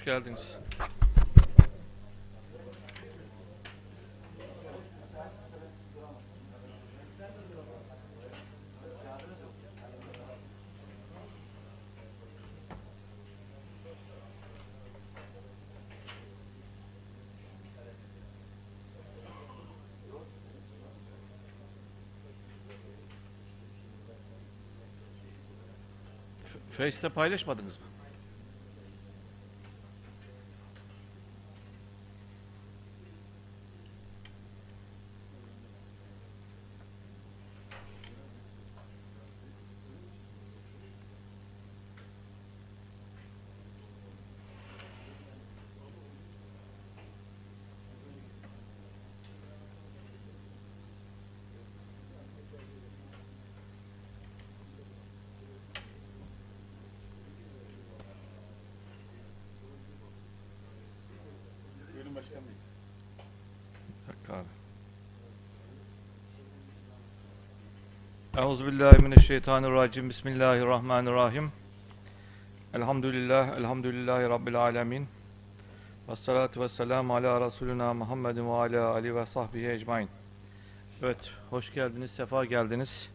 Hoş geldiniz. Face'te paylaşmadınız mı? Buyurun başkan bey. Hakkı abi. Euzubillahimineşşeytanirracim. Bismillahirrahmanirrahim. Elhamdülillah, elhamdülillahi Rabbil alemin. Ve salatu ve selamu ala Resulina Muhammedin ve ala Ali ve sahbihi ecmain. Evet, hoş geldiniz, sefa geldiniz.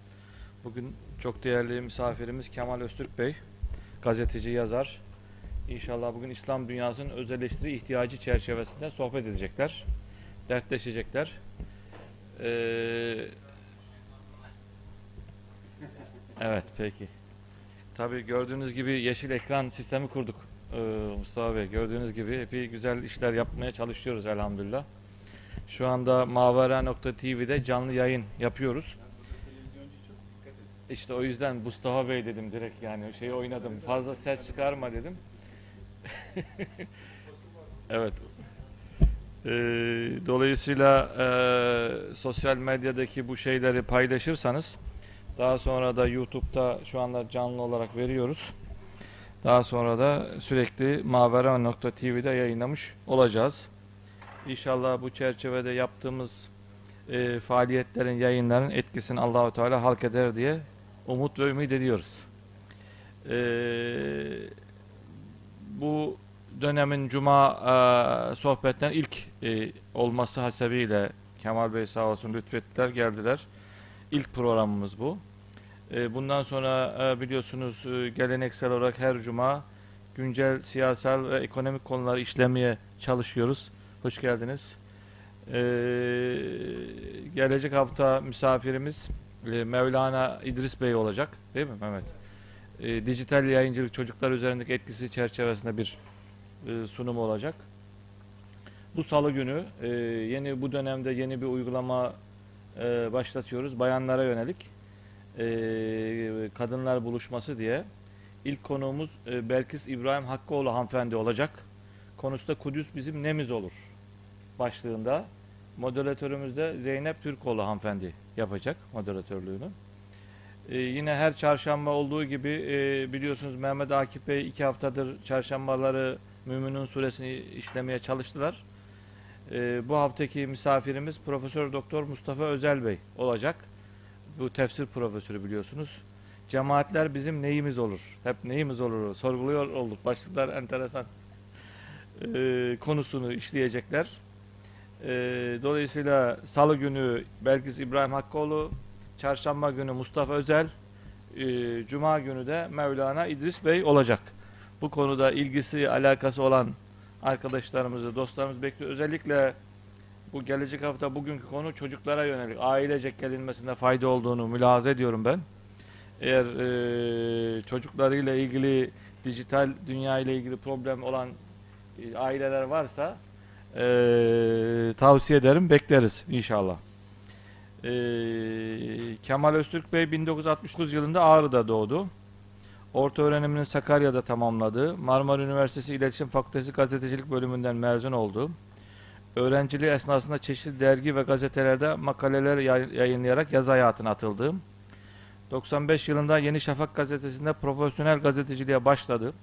Bugün çok değerli misafirimiz Kemal Öztürk Bey, gazeteci, yazar. İnşallah bugün İslam dünyasının öz ihtiyacı çerçevesinde sohbet edecekler dertleşecekler. Ee, evet peki. Tabii gördüğünüz gibi yeşil ekran sistemi kurduk ee, Mustafa Bey. Gördüğünüz gibi epey güzel işler yapmaya çalışıyoruz elhamdülillah. Şu anda Mavera.tv'de canlı yayın yapıyoruz. İşte o yüzden Mustafa Bey dedim direkt yani şeyi oynadım. Fazla ses çıkarma dedim. evet. Ee, dolayısıyla e, sosyal medyadaki bu şeyleri paylaşırsanız daha sonra da YouTube'da şu anda canlı olarak veriyoruz. Daha sonra da sürekli mavera.tv'de yayınlamış olacağız. İnşallah bu çerçevede yaptığımız e, faaliyetlerin, yayınların etkisini Allahu Teala halk eder diye umut ve ümit ediyoruz. Ee, bu dönemin cuma e, sohbetten ilk e, olması hasebiyle Kemal Bey sağ olsun lütfettiler, geldiler. İlk programımız bu. E, bundan sonra e, biliyorsunuz e, geleneksel olarak her cuma güncel siyasal ve ekonomik konuları işlemeye çalışıyoruz. Hoş geldiniz. E, gelecek hafta misafirimiz e, Mevlana İdris Bey olacak. Değil mi Mehmet? E, dijital yayıncılık çocuklar üzerindeki etkisi çerçevesinde bir sunum olacak. Bu salı günü yeni bu dönemde yeni bir uygulama e, başlatıyoruz. Bayanlara yönelik e, kadınlar buluşması diye. İlk konuğumuz e, Belkıs İbrahim Hakkıoğlu hanımefendi olacak. Konusu da Kudüs bizim nemiz olur başlığında. Moderatörümüz de Zeynep Türkoğlu hanımefendi yapacak moderatörlüğünü. Ee, yine her çarşamba olduğu gibi e, biliyorsunuz Mehmet Akif Bey iki haftadır çarşambaları Müminun suresini işlemeye çalıştılar. Ee, bu haftaki misafirimiz Profesör Doktor Mustafa Özel Bey olacak. Bu tefsir profesörü biliyorsunuz. Cemaatler bizim neyimiz olur? Hep neyimiz olur? Sorguluyor olduk. Başlıklar enteresan. Ee, konusunu işleyecekler. Ee, dolayısıyla Salı günü Belkıs İbrahim Hakkıoğlu, Çarşamba günü Mustafa Özel, e, Cuma günü de Mevlana İdris Bey olacak. Bu konuda ilgisi, alakası olan arkadaşlarımızı, dostlarımızı bekliyor. Özellikle bu gelecek hafta bugünkü konu çocuklara yönelik ailecek gelinmesinde fayda olduğunu mülahaza ediyorum ben. Eğer e, çocuklarıyla ilgili, dijital dünya ile ilgili problem olan e, aileler varsa e, tavsiye ederim, bekleriz inşallah. E, Kemal Öztürk Bey 1969 yılında Ağrı'da doğdu. Orta öğrenimini Sakarya'da tamamladı. Marmara Üniversitesi İletişim Fakültesi Gazetecilik bölümünden mezun oldu. Öğrenciliği esnasında çeşitli dergi ve gazetelerde makaleler yay- yayınlayarak yazı hayatına atıldı. 95 yılında Yeni Şafak gazetesinde profesyonel gazeteciliğe başladı.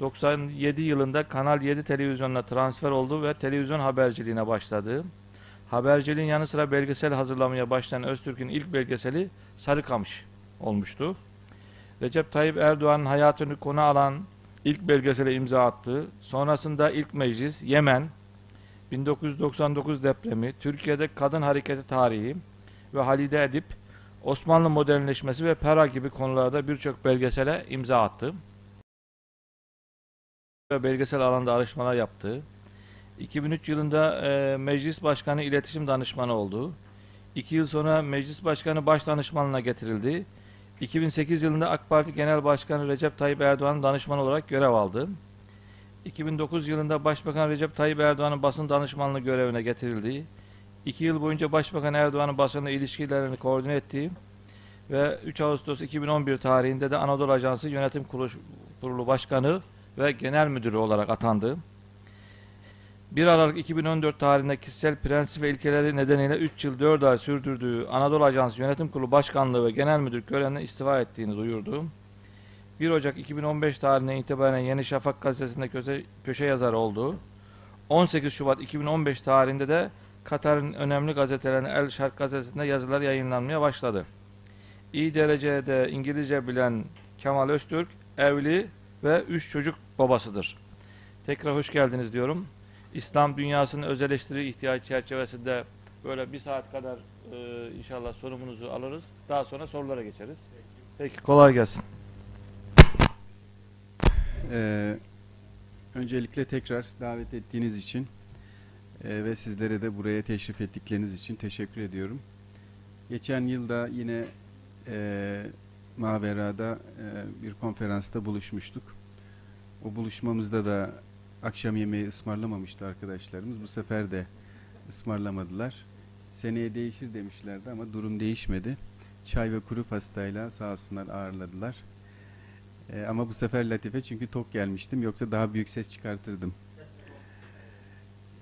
97 yılında Kanal 7 televizyonuna transfer oldu ve televizyon haberciliğine başladı. Haberciliğin yanı sıra belgesel hazırlamaya başlayan Öztürk'ün ilk belgeseli Sarıkamış olmuştu. Recep Tayyip Erdoğan'ın hayatını konu alan ilk belgesele imza attı. Sonrasında ilk meclis, Yemen, 1999 depremi, Türkiye'de kadın hareketi tarihi ve Halide Edip, Osmanlı modernleşmesi ve Pera gibi konularda birçok belgesele imza attı. Ve belgesel alanda araştırmalar yaptı. 2003 yılında e, meclis başkanı iletişim danışmanı oldu. 2 yıl sonra meclis başkanı baş danışmanlığına getirildi. 2008 yılında AK Parti Genel Başkanı Recep Tayyip Erdoğan'ın danışmanı olarak görev aldı. 2009 yılında Başbakan Recep Tayyip Erdoğan'ın basın danışmanlığı görevine getirildi. 2 yıl boyunca Başbakan Erdoğan'ın basınla ilişkilerini koordine ettiği ve 3 Ağustos 2011 tarihinde de Anadolu Ajansı Yönetim Kurulu Başkanı ve Genel Müdürü olarak atandı. 1 Aralık 2014 tarihinde kişisel prensip ve ilkeleri nedeniyle 3 yıl 4 ay sürdürdüğü Anadolu Ajansı Yönetim Kurulu Başkanlığı ve Genel Müdür görevinden istifa ettiğini duyurdu. 1 Ocak 2015 tarihinden itibaren Yeni Şafak gazetesinde köşe, köşe yazarı oldu. 18 Şubat 2015 tarihinde de Katar'ın önemli gazetelerinin El Şark gazetesinde yazılar yayınlanmaya başladı. İyi derecede İngilizce bilen Kemal Öztürk evli ve 3 çocuk babasıdır. Tekrar hoş geldiniz diyorum. İslam dünyasının öz eleştiri ihtiyacı çerçevesinde böyle bir saat kadar e, inşallah sorumunuzu alırız. Daha sonra sorulara geçeriz. Peki kolay gelsin. Ee, öncelikle tekrar davet ettiğiniz için e, ve sizlere de buraya teşrif ettikleriniz için teşekkür ediyorum. Geçen yılda yine e, Mavera'da e, bir konferansta buluşmuştuk. O buluşmamızda da akşam yemeği ısmarlamamıştı arkadaşlarımız. Bu sefer de ısmarlamadılar. Seneye değişir demişlerdi ama durum değişmedi. Çay ve kuru pastayla sağ olsunlar ağırladılar. Ee, ama bu sefer Latife çünkü tok gelmiştim. Yoksa daha büyük ses çıkartırdım.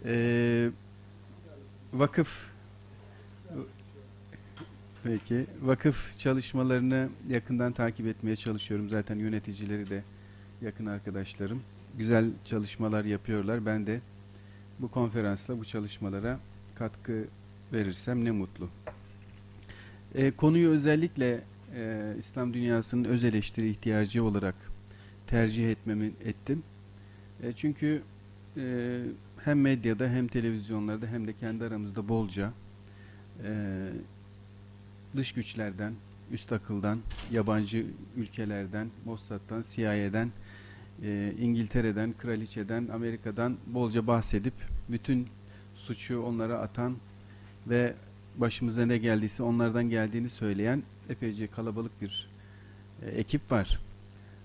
Ee, vakıf Peki. Vakıf çalışmalarını yakından takip etmeye çalışıyorum. Zaten yöneticileri de yakın arkadaşlarım. Güzel çalışmalar yapıyorlar. Ben de bu konferansla bu çalışmalara katkı verirsem ne mutlu. Ee, konuyu özellikle e, İslam dünyasının öz eleştiri ihtiyacı olarak tercih etmemi ettim. E, çünkü e, hem medyada hem televizyonlarda hem de kendi aramızda bolca e, dış güçlerden, üst akıldan, yabancı ülkelerden, Mossad'dan, CIA'den, e, İngiltere'den, Kraliçe'den, Amerika'dan bolca bahsedip bütün suçu onlara atan ve başımıza ne geldiyse onlardan geldiğini söyleyen epeyce kalabalık bir e, ekip var.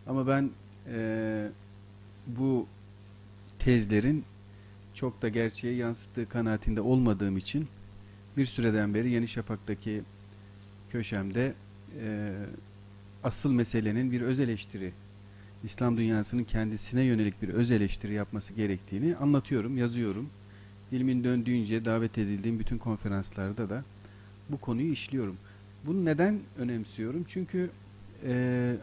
Ama ben e, bu tezlerin çok da gerçeğe yansıttığı kanaatinde olmadığım için bir süreden beri Yeni Şafak'taki köşemde e, asıl meselenin bir öz eleştiri, İslam dünyasının kendisine yönelik bir öz eleştiri yapması gerektiğini anlatıyorum, yazıyorum. Dilimin döndüğünce davet edildiğim bütün konferanslarda da bu konuyu işliyorum. Bunu neden önemsiyorum? Çünkü e,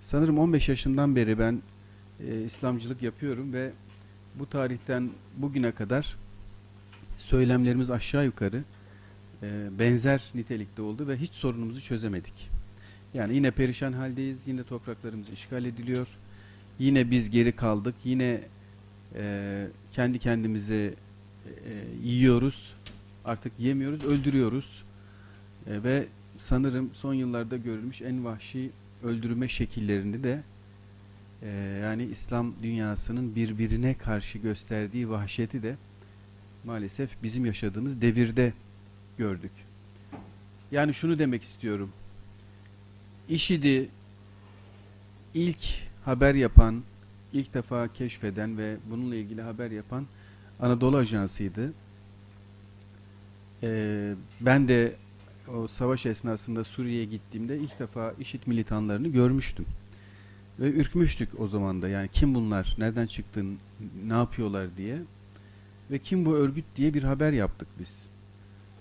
sanırım 15 yaşından beri ben e, İslamcılık yapıyorum ve bu tarihten bugüne kadar söylemlerimiz aşağı yukarı e, benzer nitelikte oldu ve hiç sorunumuzu çözemedik. Yani yine perişan haldeyiz, yine topraklarımız işgal ediliyor, yine biz geri kaldık, yine e, kendi kendimizi e, yiyoruz, artık yemiyoruz, öldürüyoruz e, ve sanırım son yıllarda görülmüş en vahşi öldürme şekillerini de e, yani İslam dünyasının birbirine karşı gösterdiği vahşeti de maalesef bizim yaşadığımız devirde gördük. Yani şunu demek istiyorum. IŞİD'i ilk haber yapan, ilk defa keşfeden ve bununla ilgili haber yapan Anadolu Ajansı'ydı. Ee, ben de o savaş esnasında Suriye'ye gittiğimde ilk defa IŞİD militanlarını görmüştüm. Ve ürkmüştük o zaman da. Yani kim bunlar, nereden çıktın, ne yapıyorlar diye. Ve kim bu örgüt diye bir haber yaptık biz.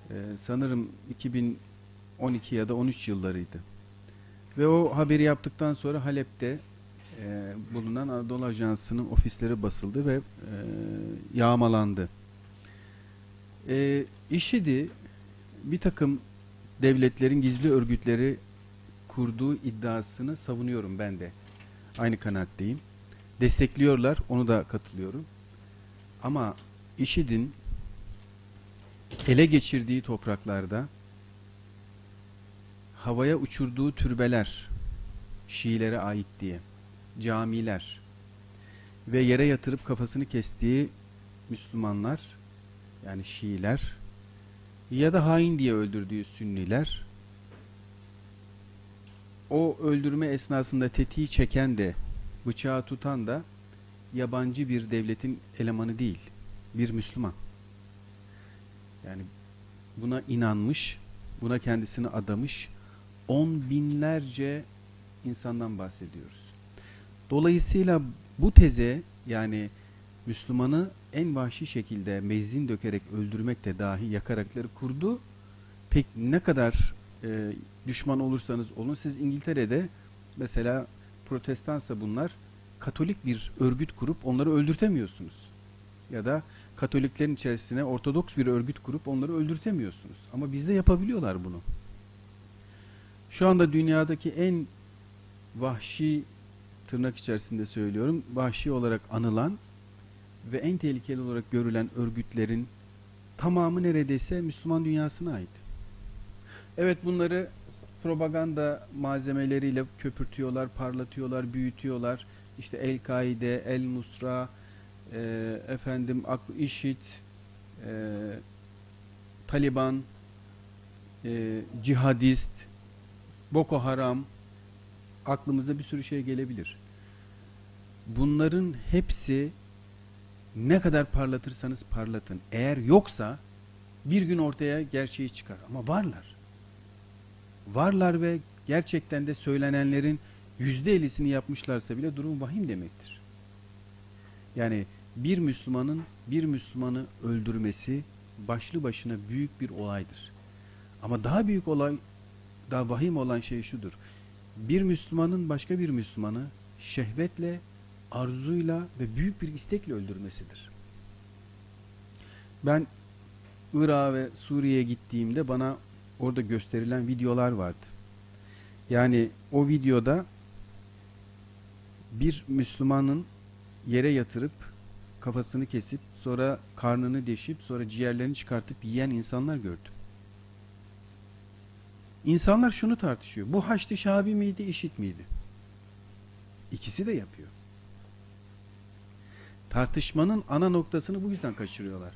Ee, sanırım 2012 ya da 13 yıllarıydı. Ve o haberi yaptıktan sonra Halep'te e, bulunan Anadolu Ajansı'nın ofisleri basıldı ve e, yağmalandı. E, IŞİD'i bir takım devletlerin gizli örgütleri kurduğu iddiasını savunuyorum ben de. Aynı kanaatteyim. destekliyorlar. Onu da katılıyorum. Ama IŞİD'in ele geçirdiği topraklarda havaya uçurduğu türbeler Şiilere ait diye camiler ve yere yatırıp kafasını kestiği Müslümanlar yani Şiiler ya da hain diye öldürdüğü Sünniler o öldürme esnasında tetiği çeken de bıçağı tutan da yabancı bir devletin elemanı değil. Bir Müslüman. Yani buna inanmış, buna kendisini adamış on binlerce insandan bahsediyoruz. Dolayısıyla bu teze yani Müslümanı en vahşi şekilde mezin dökerek öldürmek de dahi yakarakları kurdu. Pek ne kadar e, düşman olursanız olun siz İngiltere'de mesela protestansa bunlar Katolik bir örgüt kurup onları öldürtemiyorsunuz. Ya da Katoliklerin içerisine Ortodoks bir örgüt kurup onları öldürtemiyorsunuz. Ama bizde yapabiliyorlar bunu. Şu anda dünyadaki en vahşi tırnak içerisinde söylüyorum, vahşi olarak anılan ve en tehlikeli olarak görülen örgütlerin tamamı neredeyse Müslüman dünyasına ait. Evet bunları propaganda malzemeleriyle köpürtüyorlar, parlatıyorlar, büyütüyorlar. İşte El-Kaide, El-Nusra, e, efendim IŞİD, e, Taliban, e, cihadist, Boko Haram, aklımıza bir sürü şey gelebilir. Bunların hepsi ne kadar parlatırsanız parlatın. Eğer yoksa bir gün ortaya gerçeği çıkar. Ama varlar. Varlar ve gerçekten de söylenenlerin yüzde ellisini yapmışlarsa bile durum vahim demektir. Yani bir Müslümanın bir Müslümanı öldürmesi başlı başına büyük bir olaydır. Ama daha büyük olay, daha vahim olan şey şudur. Bir Müslümanın başka bir Müslümanı şehvetle, arzuyla ve büyük bir istekle öldürmesidir. Ben Irak'a ve Suriye'ye gittiğimde bana orada gösterilen videolar vardı. Yani o videoda bir Müslümanın yere yatırıp kafasını kesip sonra karnını deşip sonra ciğerlerini çıkartıp yiyen insanlar gördüm. İnsanlar şunu tartışıyor. Bu Haçlı Şabi miydi, işit miydi? İkisi de yapıyor. Tartışmanın ana noktasını bu yüzden kaçırıyorlar.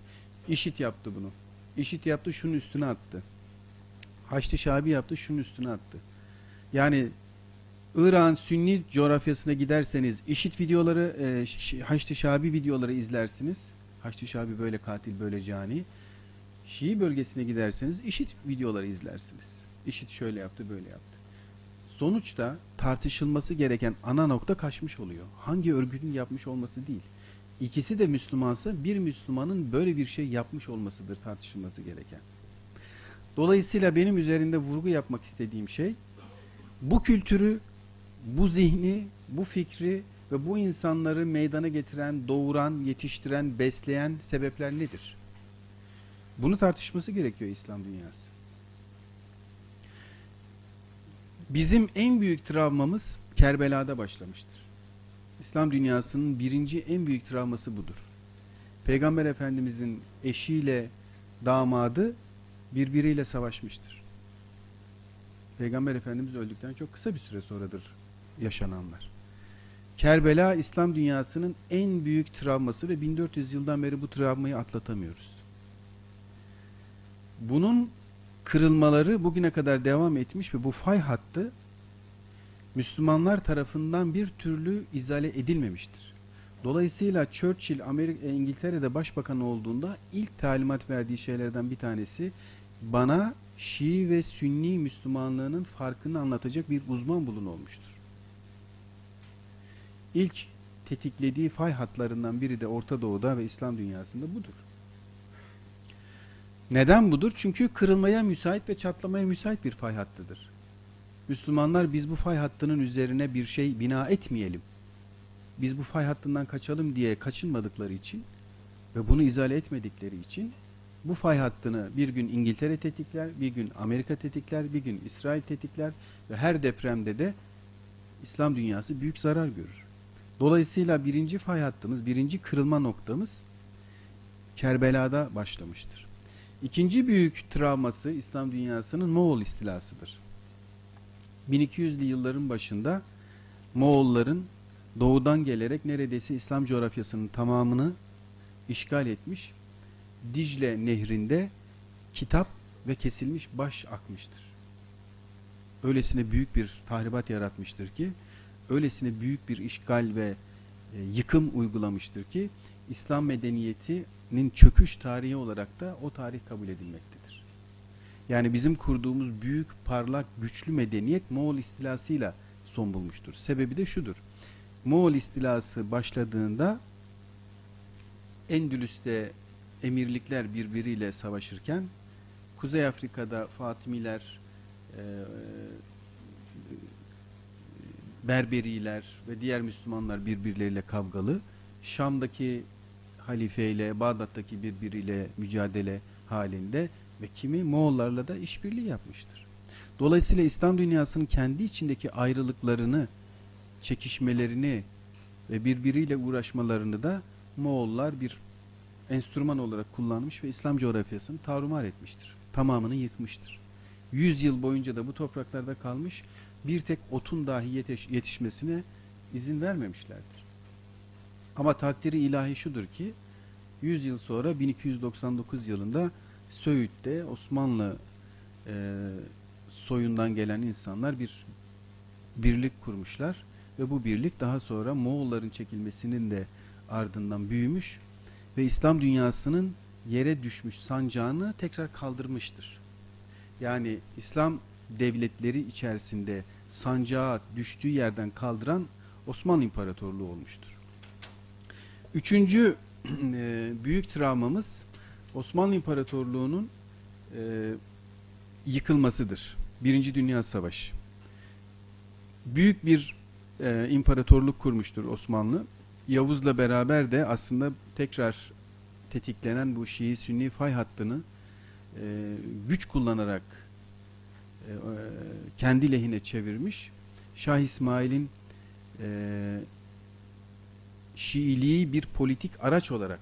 İşit yaptı bunu. İşit yaptı, şunun üstüne attı. Haçlı Şabi yaptı, şunun üstüne attı. Yani İran Sünni coğrafyasına giderseniz işit videoları, e, Haçlı Şabi videoları izlersiniz. Haçlı Şabi böyle katil, böyle cani. Şii bölgesine giderseniz işit videoları izlersiniz. İşit şöyle yaptı, böyle yaptı. Sonuçta tartışılması gereken ana nokta kaçmış oluyor. Hangi örgütün yapmış olması değil. İkisi de Müslümansa bir Müslümanın böyle bir şey yapmış olmasıdır tartışılması gereken. Dolayısıyla benim üzerinde vurgu yapmak istediğim şey bu kültürü, bu zihni, bu fikri ve bu insanları meydana getiren, doğuran, yetiştiren, besleyen sebepler nedir? Bunu tartışması gerekiyor İslam dünyası. Bizim en büyük travmamız Kerbela'da başlamıştır. İslam dünyasının birinci en büyük travması budur. Peygamber Efendimizin eşiyle damadı birbiriyle savaşmıştır. Peygamber Efendimiz öldükten çok kısa bir süre sonradır yaşananlar. Kerbela İslam dünyasının en büyük travması ve 1400 yıldan beri bu travmayı atlatamıyoruz. Bunun kırılmaları bugüne kadar devam etmiş ve bu fay hattı Müslümanlar tarafından bir türlü izale edilmemiştir. Dolayısıyla Churchill Amerika, e, İngiltere'de başbakan olduğunda ilk talimat verdiği şeylerden bir tanesi bana Şii ve Sünni Müslümanlığının farkını anlatacak bir uzman bulun olmuştur. İlk tetiklediği fay hatlarından biri de Orta Doğu'da ve İslam dünyasında budur. Neden budur? Çünkü kırılmaya müsait ve çatlamaya müsait bir fay hattıdır. Müslümanlar biz bu fay hattının üzerine bir şey bina etmeyelim. Biz bu fay hattından kaçalım diye kaçınmadıkları için ve bunu izale etmedikleri için bu fay hattını bir gün İngiltere tetikler, bir gün Amerika tetikler, bir gün İsrail tetikler ve her depremde de İslam dünyası büyük zarar görür. Dolayısıyla birinci fay hattımız, birinci kırılma noktamız Kerbela'da başlamıştır. İkinci büyük travması İslam dünyasının Moğol istilasıdır. 1200'lü yılların başında Moğolların doğudan gelerek neredeyse İslam coğrafyasının tamamını işgal etmiş. Dicle nehrinde kitap ve kesilmiş baş akmıştır. Öylesine büyük bir tahribat yaratmıştır ki, öylesine büyük bir işgal ve e, yıkım uygulamıştır ki, İslam medeniyetinin çöküş tarihi olarak da o tarih kabul edilmektedir. Yani bizim kurduğumuz büyük, parlak, güçlü medeniyet Moğol istilasıyla son bulmuştur. Sebebi de şudur. Moğol istilası başladığında Endülüs'te emirlikler birbiriyle savaşırken Kuzey Afrika'da Fatimiler, e, Berberiler ve diğer Müslümanlar birbirleriyle kavgalı. Şam'daki halifeyle, Bağdat'taki birbiriyle mücadele halinde ve kimi Moğollarla da işbirliği yapmıştır. Dolayısıyla İslam dünyasının kendi içindeki ayrılıklarını, çekişmelerini ve birbiriyle uğraşmalarını da Moğollar bir enstrüman olarak kullanmış ve İslam coğrafyasını tarumar etmiştir. Tamamını yıkmıştır. Yüz yıl boyunca da bu topraklarda kalmış, bir tek otun dahi yetiş yetişmesine izin vermemişlerdir. Ama takdiri ilahi şudur ki, 100 yıl sonra 1299 yılında Söğüt'te Osmanlı e, soyundan gelen insanlar bir birlik kurmuşlar ve bu birlik daha sonra Moğolların çekilmesinin de ardından büyümüş ve İslam dünyasının yere düşmüş sancağını tekrar kaldırmıştır. Yani İslam devletleri içerisinde sancağı düştüğü yerden kaldıran Osmanlı İmparatorluğu olmuştur. Üçüncü e, büyük travmamız Osmanlı İmparatorluğu'nun e, yıkılmasıdır. Birinci Dünya Savaşı. Büyük bir e, imparatorluk kurmuştur Osmanlı. Yavuz'la beraber de aslında tekrar tetiklenen bu Şii-Sünni fay hattını e, güç kullanarak e, kendi lehine çevirmiş. Şah İsmail'in e, Şiiliği bir politik araç olarak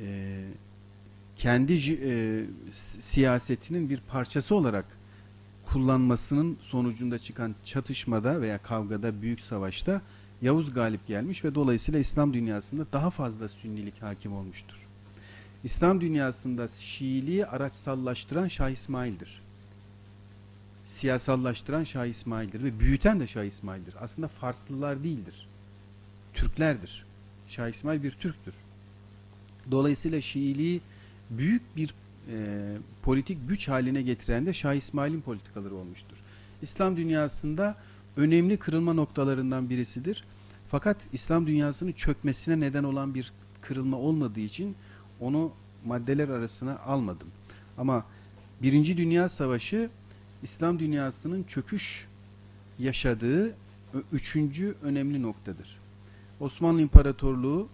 e, kendi e, siyasetinin bir parçası olarak kullanmasının sonucunda çıkan çatışmada veya kavgada, büyük savaşta Yavuz galip gelmiş ve dolayısıyla İslam dünyasında daha fazla sünnilik hakim olmuştur. İslam dünyasında Şiiliği araçsallaştıran Şah İsmail'dir. Siyasallaştıran Şah İsmail'dir ve büyüten de Şah İsmail'dir. Aslında Farslılar değildir. Türklerdir. Şah İsmail bir Türktür. Dolayısıyla Şiiliği büyük bir e, politik güç haline getiren de Şah İsmail'in politikaları olmuştur. İslam dünyasında önemli kırılma noktalarından birisidir. Fakat İslam dünyasının çökmesine neden olan bir kırılma olmadığı için onu maddeler arasına almadım. Ama Birinci Dünya Savaşı İslam dünyasının çöküş yaşadığı üçüncü önemli noktadır. Osmanlı İmparatorluğu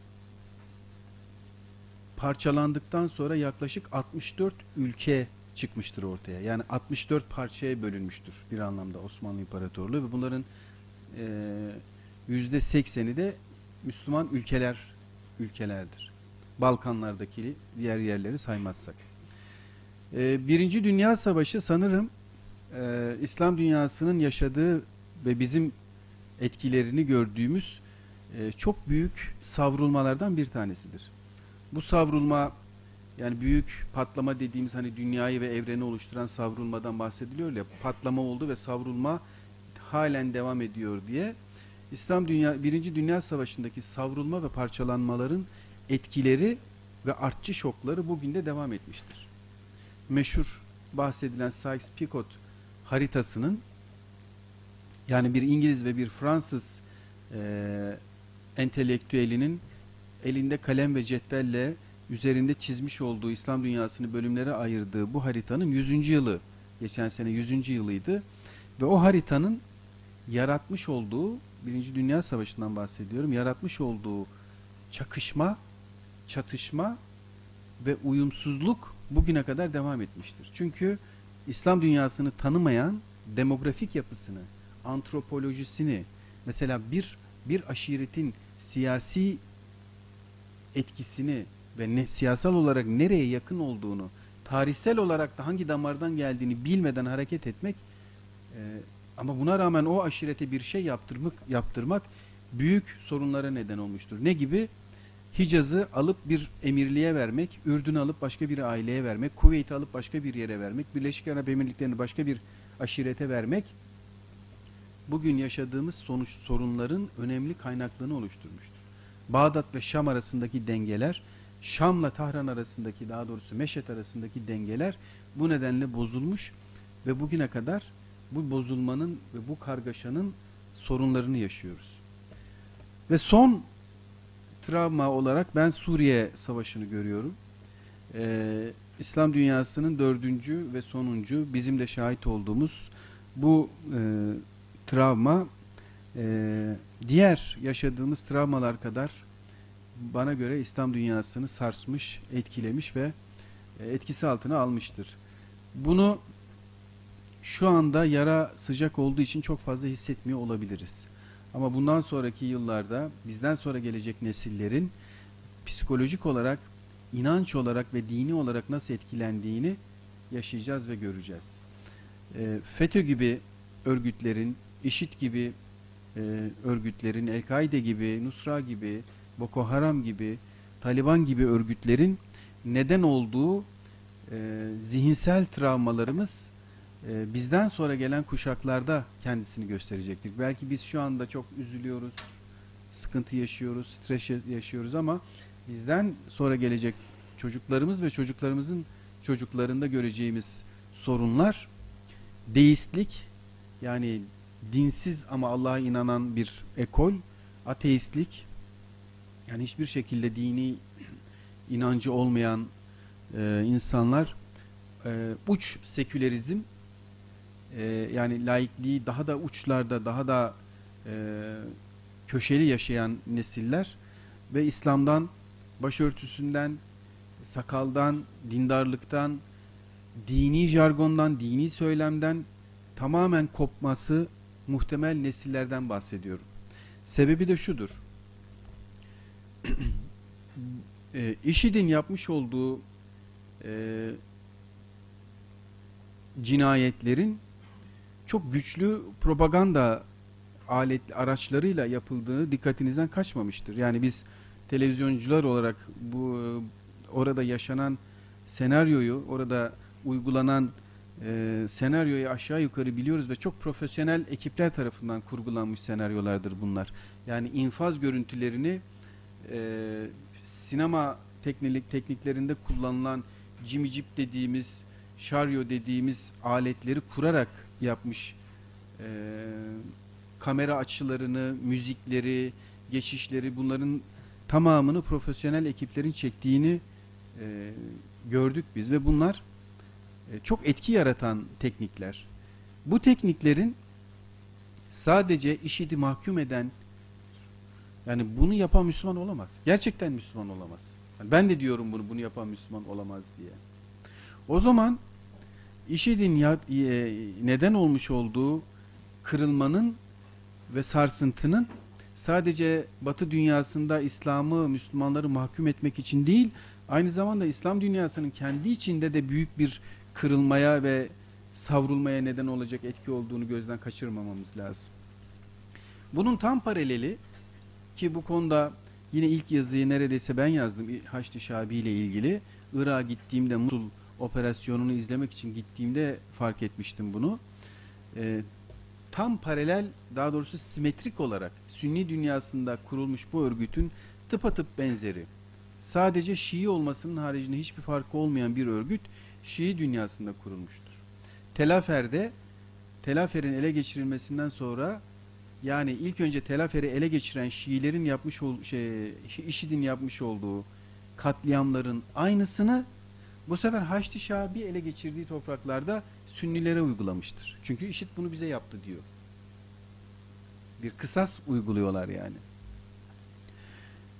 parçalandıktan sonra yaklaşık 64 ülke çıkmıştır ortaya. Yani 64 parçaya bölünmüştür bir anlamda Osmanlı İmparatorluğu ve bunların yüzde 80'i de Müslüman ülkeler ülkelerdir. Balkanlardaki diğer yerleri saymazsak. E, Birinci Dünya Savaşı sanırım e, İslam dünyasının yaşadığı ve bizim etkilerini gördüğümüz e, çok büyük savrulmalardan bir tanesidir. Bu savrulma yani büyük patlama dediğimiz hani dünyayı ve evreni oluşturan savrulmadan bahsediliyor ya patlama oldu ve savrulma halen devam ediyor diye İslam dünya birinci Dünya Savaşı'ndaki savrulma ve parçalanmaların etkileri ve artçı şokları bugün de devam etmiştir. Meşhur bahsedilen Sykes-Picot haritasının yani bir İngiliz ve bir Fransız e, entelektüelinin elinde kalem ve cetvelle üzerinde çizmiş olduğu İslam dünyasını bölümlere ayırdığı bu haritanın 100. yılı, geçen sene 100. yılıydı. Ve o haritanın yaratmış olduğu, Birinci Dünya Savaşı'ndan bahsediyorum, yaratmış olduğu çakışma, çatışma ve uyumsuzluk bugüne kadar devam etmiştir. Çünkü İslam dünyasını tanımayan demografik yapısını, antropolojisini, mesela bir bir aşiretin siyasi etkisini ve ne, siyasal olarak nereye yakın olduğunu, tarihsel olarak da hangi damardan geldiğini bilmeden hareket etmek e, ama buna rağmen o aşirete bir şey yaptırmak, yaptırmak büyük sorunlara neden olmuştur. Ne gibi? Hicaz'ı alıp bir emirliğe vermek, Ürdün'ü alıp başka bir aileye vermek, Kuveyt'i alıp başka bir yere vermek, Birleşik Arap Emirlikleri'ni başka bir aşirete vermek, bugün yaşadığımız sonuç sorunların önemli kaynaklarını oluşturmuştur. Bağdat ve Şam arasındaki dengeler, Şam'la Tahran arasındaki daha doğrusu Meşet arasındaki dengeler bu nedenle bozulmuş ve bugüne kadar bu bozulmanın ve bu kargaşanın sorunlarını yaşıyoruz. Ve son travma olarak ben Suriye Savaşı'nı görüyorum. Ee, İslam dünyasının dördüncü ve sonuncu bizim de şahit olduğumuz bu e, travma e, diğer yaşadığımız travmalar kadar bana göre İslam dünyasını sarsmış, etkilemiş ve e, etkisi altına almıştır. Bunu şu anda yara sıcak olduğu için çok fazla hissetmiyor olabiliriz. Ama bundan sonraki yıllarda bizden sonra gelecek nesillerin psikolojik olarak, inanç olarak ve dini olarak nasıl etkilendiğini yaşayacağız ve göreceğiz. E, FETÖ gibi örgütlerin, IŞİD gibi e, örgütlerin, El-Kaide gibi, Nusra gibi, Boko Haram gibi, Taliban gibi örgütlerin neden olduğu e, zihinsel travmalarımız e, bizden sonra gelen kuşaklarda kendisini gösterecektir. Belki biz şu anda çok üzülüyoruz, sıkıntı yaşıyoruz, stres yaşıyoruz ama bizden sonra gelecek çocuklarımız ve çocuklarımızın çocuklarında göreceğimiz sorunlar deistlik yani dinsiz ama Allah'a inanan bir ekol, ateistlik yani hiçbir şekilde dini inancı olmayan e, insanlar e, uç sekülerizm e, yani laikliği daha da uçlarda daha da e, köşeli yaşayan nesiller ve İslam'dan başörtüsünden sakaldan dindarlıktan dini jargondan dini söylemden tamamen kopması muhtemel nesillerden bahsediyorum. Sebebi de şudur. e, IŞİD'in yapmış olduğu e, cinayetlerin çok güçlü propaganda alet araçlarıyla yapıldığı dikkatinizden kaçmamıştır. Yani biz televizyoncular olarak bu orada yaşanan senaryoyu, orada uygulanan e, senaryoyu aşağı yukarı biliyoruz ve çok profesyonel ekipler tarafından kurgulanmış senaryolardır bunlar. Yani infaz görüntülerini e, sinema teknik, tekniklerinde kullanılan cimicip dediğimiz, şaryo dediğimiz aletleri kurarak yapmış e, kamera açılarını, müzikleri, geçişleri bunların tamamını profesyonel ekiplerin çektiğini e, gördük biz ve bunlar çok etki yaratan teknikler. Bu tekniklerin sadece işidi mahkum eden yani bunu yapan Müslüman olamaz. Gerçekten Müslüman olamaz. Yani ben de diyorum bunu bunu yapan Müslüman olamaz diye. O zaman IŞİD'in e, neden olmuş olduğu kırılmanın ve sarsıntının sadece Batı dünyasında İslam'ı, Müslümanları mahkum etmek için değil, aynı zamanda İslam dünyasının kendi içinde de büyük bir kırılmaya ve savrulmaya neden olacak etki olduğunu gözden kaçırmamamız lazım. Bunun tam paraleli ki bu konuda yine ilk yazıyı neredeyse ben yazdım Haçlı Şabi ile ilgili. Irak'a gittiğimde Musul operasyonunu izlemek için gittiğimde fark etmiştim bunu. Ee, tam paralel daha doğrusu simetrik olarak Sünni dünyasında kurulmuş bu örgütün tıpatıp benzeri. Sadece Şii olmasının haricinde hiçbir farkı olmayan bir örgüt Şii dünyasında kurulmuştur. Telafer'de Telafer'in ele geçirilmesinden sonra yani ilk önce Telafer'i ele geçiren Şiilerin yapmış ol, şey, IŞİD'in yapmış olduğu katliamların aynısını bu sefer Haçlı Şabi ele geçirdiği topraklarda Sünnilere uygulamıştır. Çünkü IŞİD bunu bize yaptı diyor. Bir kısas uyguluyorlar yani.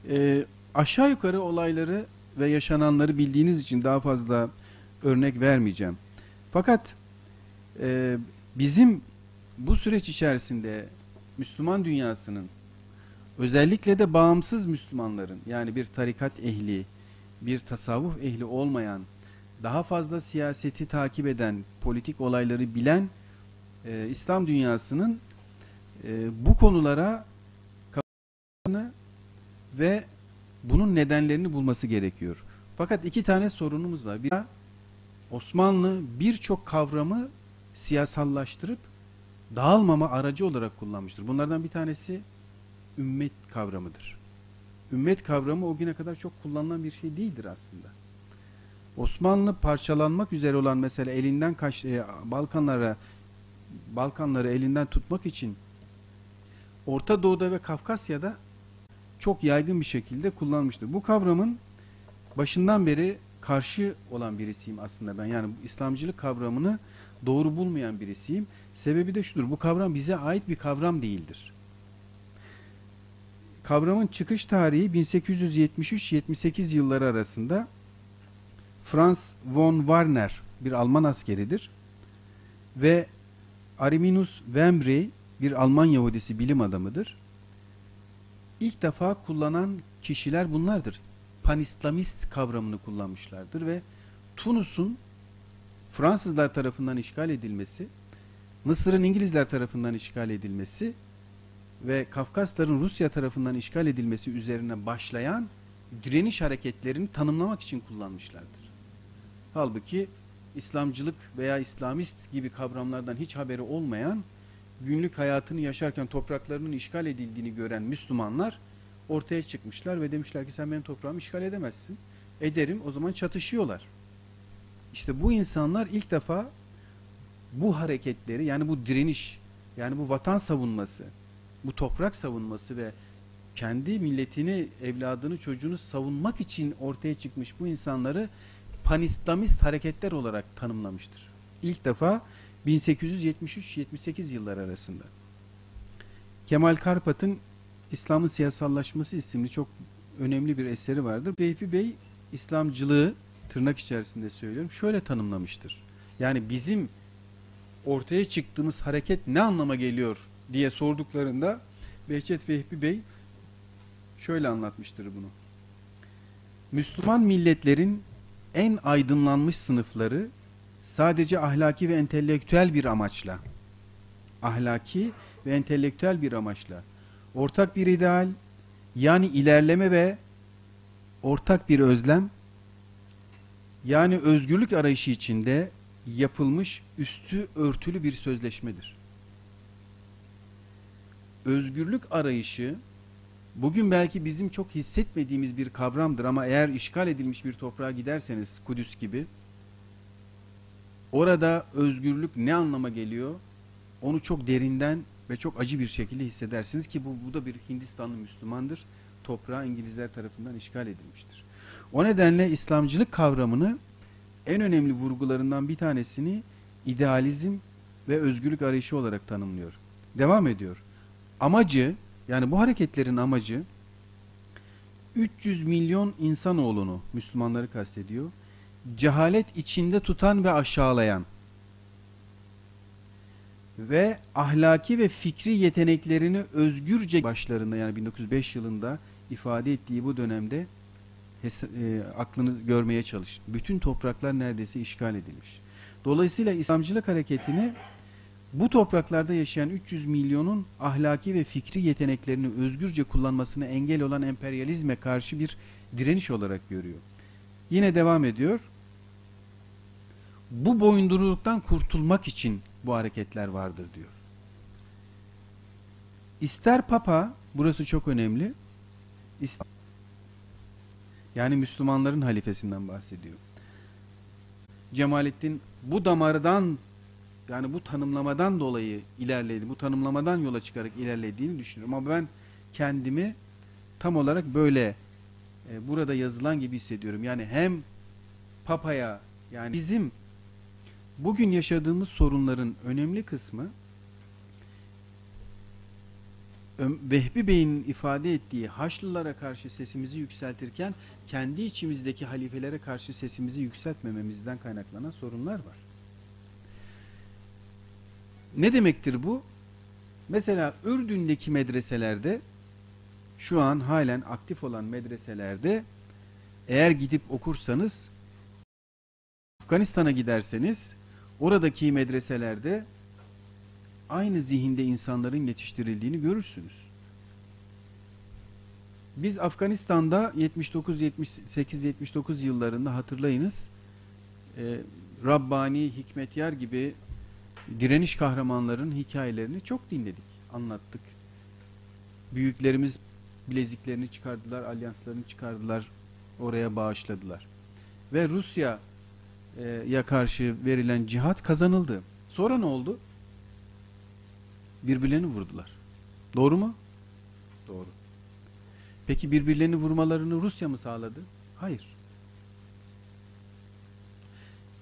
Ee, aşağı yukarı olayları ve yaşananları bildiğiniz için daha fazla örnek vermeyeceğim. Fakat e, bizim bu süreç içerisinde Müslüman dünyasının özellikle de bağımsız Müslümanların yani bir tarikat ehli, bir tasavvuf ehli olmayan, daha fazla siyaseti takip eden, politik olayları bilen e, İslam dünyasının e, bu konulara kapatını ve bunun nedenlerini bulması gerekiyor. Fakat iki tane sorunumuz var. Bir, Osmanlı birçok kavramı siyasallaştırıp dağılmama aracı olarak kullanmıştır. Bunlardan bir tanesi ümmet kavramıdır. Ümmet kavramı o güne kadar çok kullanılan bir şey değildir aslında. Osmanlı parçalanmak üzere olan mesela elinden kaç e, Balkanlara Balkanları elinden tutmak için Orta Doğu'da ve Kafkasya'da çok yaygın bir şekilde kullanmıştır. Bu kavramın başından beri karşı olan birisiyim aslında ben. Yani İslamcılık kavramını doğru bulmayan birisiyim. Sebebi de şudur. Bu kavram bize ait bir kavram değildir. Kavramın çıkış tarihi 1873-78 yılları arasında Franz von Warner bir Alman askeridir ve Ariminus Wembrey bir Alman Yahudisi bilim adamıdır. İlk defa kullanan kişiler bunlardır. Panislamist kavramını kullanmışlardır ve Tunus'un Fransızlar tarafından işgal edilmesi, Mısır'ın İngilizler tarafından işgal edilmesi ve Kafkasların Rusya tarafından işgal edilmesi üzerine başlayan direniş hareketlerini tanımlamak için kullanmışlardır. Halbuki İslamcılık veya İslamist gibi kavramlardan hiç haberi olmayan, günlük hayatını yaşarken topraklarının işgal edildiğini gören Müslümanlar ortaya çıkmışlar ve demişler ki sen benim toprağımı işgal edemezsin. Ederim o zaman çatışıyorlar. İşte bu insanlar ilk defa bu hareketleri yani bu direniş yani bu vatan savunması, bu toprak savunması ve kendi milletini, evladını, çocuğunu savunmak için ortaya çıkmış bu insanları panislamist hareketler olarak tanımlamıştır. İlk defa 1873-78 yıllar arasında. Kemal Karpat'ın İslam'ın Siyasallaşması isimli çok önemli bir eseri vardır. Beyfi Bey İslamcılığı tırnak içerisinde söylüyorum şöyle tanımlamıştır. Yani bizim ortaya çıktığımız hareket ne anlama geliyor diye sorduklarında Behçet Vehbi Bey şöyle anlatmıştır bunu. Müslüman milletlerin en aydınlanmış sınıfları sadece ahlaki ve entelektüel bir amaçla ahlaki ve entelektüel bir amaçla ortak bir ideal yani ilerleme ve ortak bir özlem yani özgürlük arayışı içinde yapılmış üstü örtülü bir sözleşmedir. Özgürlük arayışı bugün belki bizim çok hissetmediğimiz bir kavramdır ama eğer işgal edilmiş bir toprağa giderseniz Kudüs gibi orada özgürlük ne anlama geliyor? Onu çok derinden ve çok acı bir şekilde hissedersiniz ki bu, bu da bir Hindistanlı Müslümandır. Toprağı İngilizler tarafından işgal edilmiştir. O nedenle İslamcılık kavramını en önemli vurgularından bir tanesini idealizm ve özgürlük arayışı olarak tanımlıyor. Devam ediyor. Amacı yani bu hareketlerin amacı 300 milyon insanoğlunu Müslümanları kastediyor. Cehalet içinde tutan ve aşağılayan ve ahlaki ve fikri yeteneklerini özgürce başlarında yani 1905 yılında ifade ettiği bu dönemde e, aklını görmeye çalışın. Bütün topraklar neredeyse işgal edilmiş. Dolayısıyla İslamcılık hareketini bu topraklarda yaşayan 300 milyonun ahlaki ve fikri yeteneklerini özgürce kullanmasına engel olan emperyalizme karşı bir direniş olarak görüyor. Yine devam ediyor. Bu boyunduruluktan kurtulmak için bu hareketler vardır diyor. İster Papa, burası çok önemli, ister, yani Müslümanların halifesinden bahsediyor. Cemalettin bu damardan yani bu tanımlamadan dolayı ilerledi, bu tanımlamadan yola çıkarak ilerlediğini düşünüyorum. Ama ben kendimi tam olarak böyle e, burada yazılan gibi hissediyorum. Yani hem Papa'ya yani bizim bugün yaşadığımız sorunların önemli kısmı Vehbi Bey'in ifade ettiği Haçlılara karşı sesimizi yükseltirken kendi içimizdeki halifelere karşı sesimizi yükseltmememizden kaynaklanan sorunlar var. Ne demektir bu? Mesela Ürdün'deki medreselerde şu an halen aktif olan medreselerde eğer gidip okursanız Afganistan'a giderseniz oradaki medreselerde aynı zihinde insanların yetiştirildiğini görürsünüz. Biz Afganistan'da 79 78 79 yıllarında hatırlayınız e, Rabbani, Hikmetyar gibi direniş kahramanların hikayelerini çok dinledik, anlattık. Büyüklerimiz bileziklerini çıkardılar, alyanslarını çıkardılar, oraya bağışladılar. Ve Rusya ya karşı verilen cihat kazanıldı. Sonra ne oldu? Birbirlerini vurdular. Doğru mu? Doğru. Peki birbirlerini vurmalarını Rusya mı sağladı? Hayır.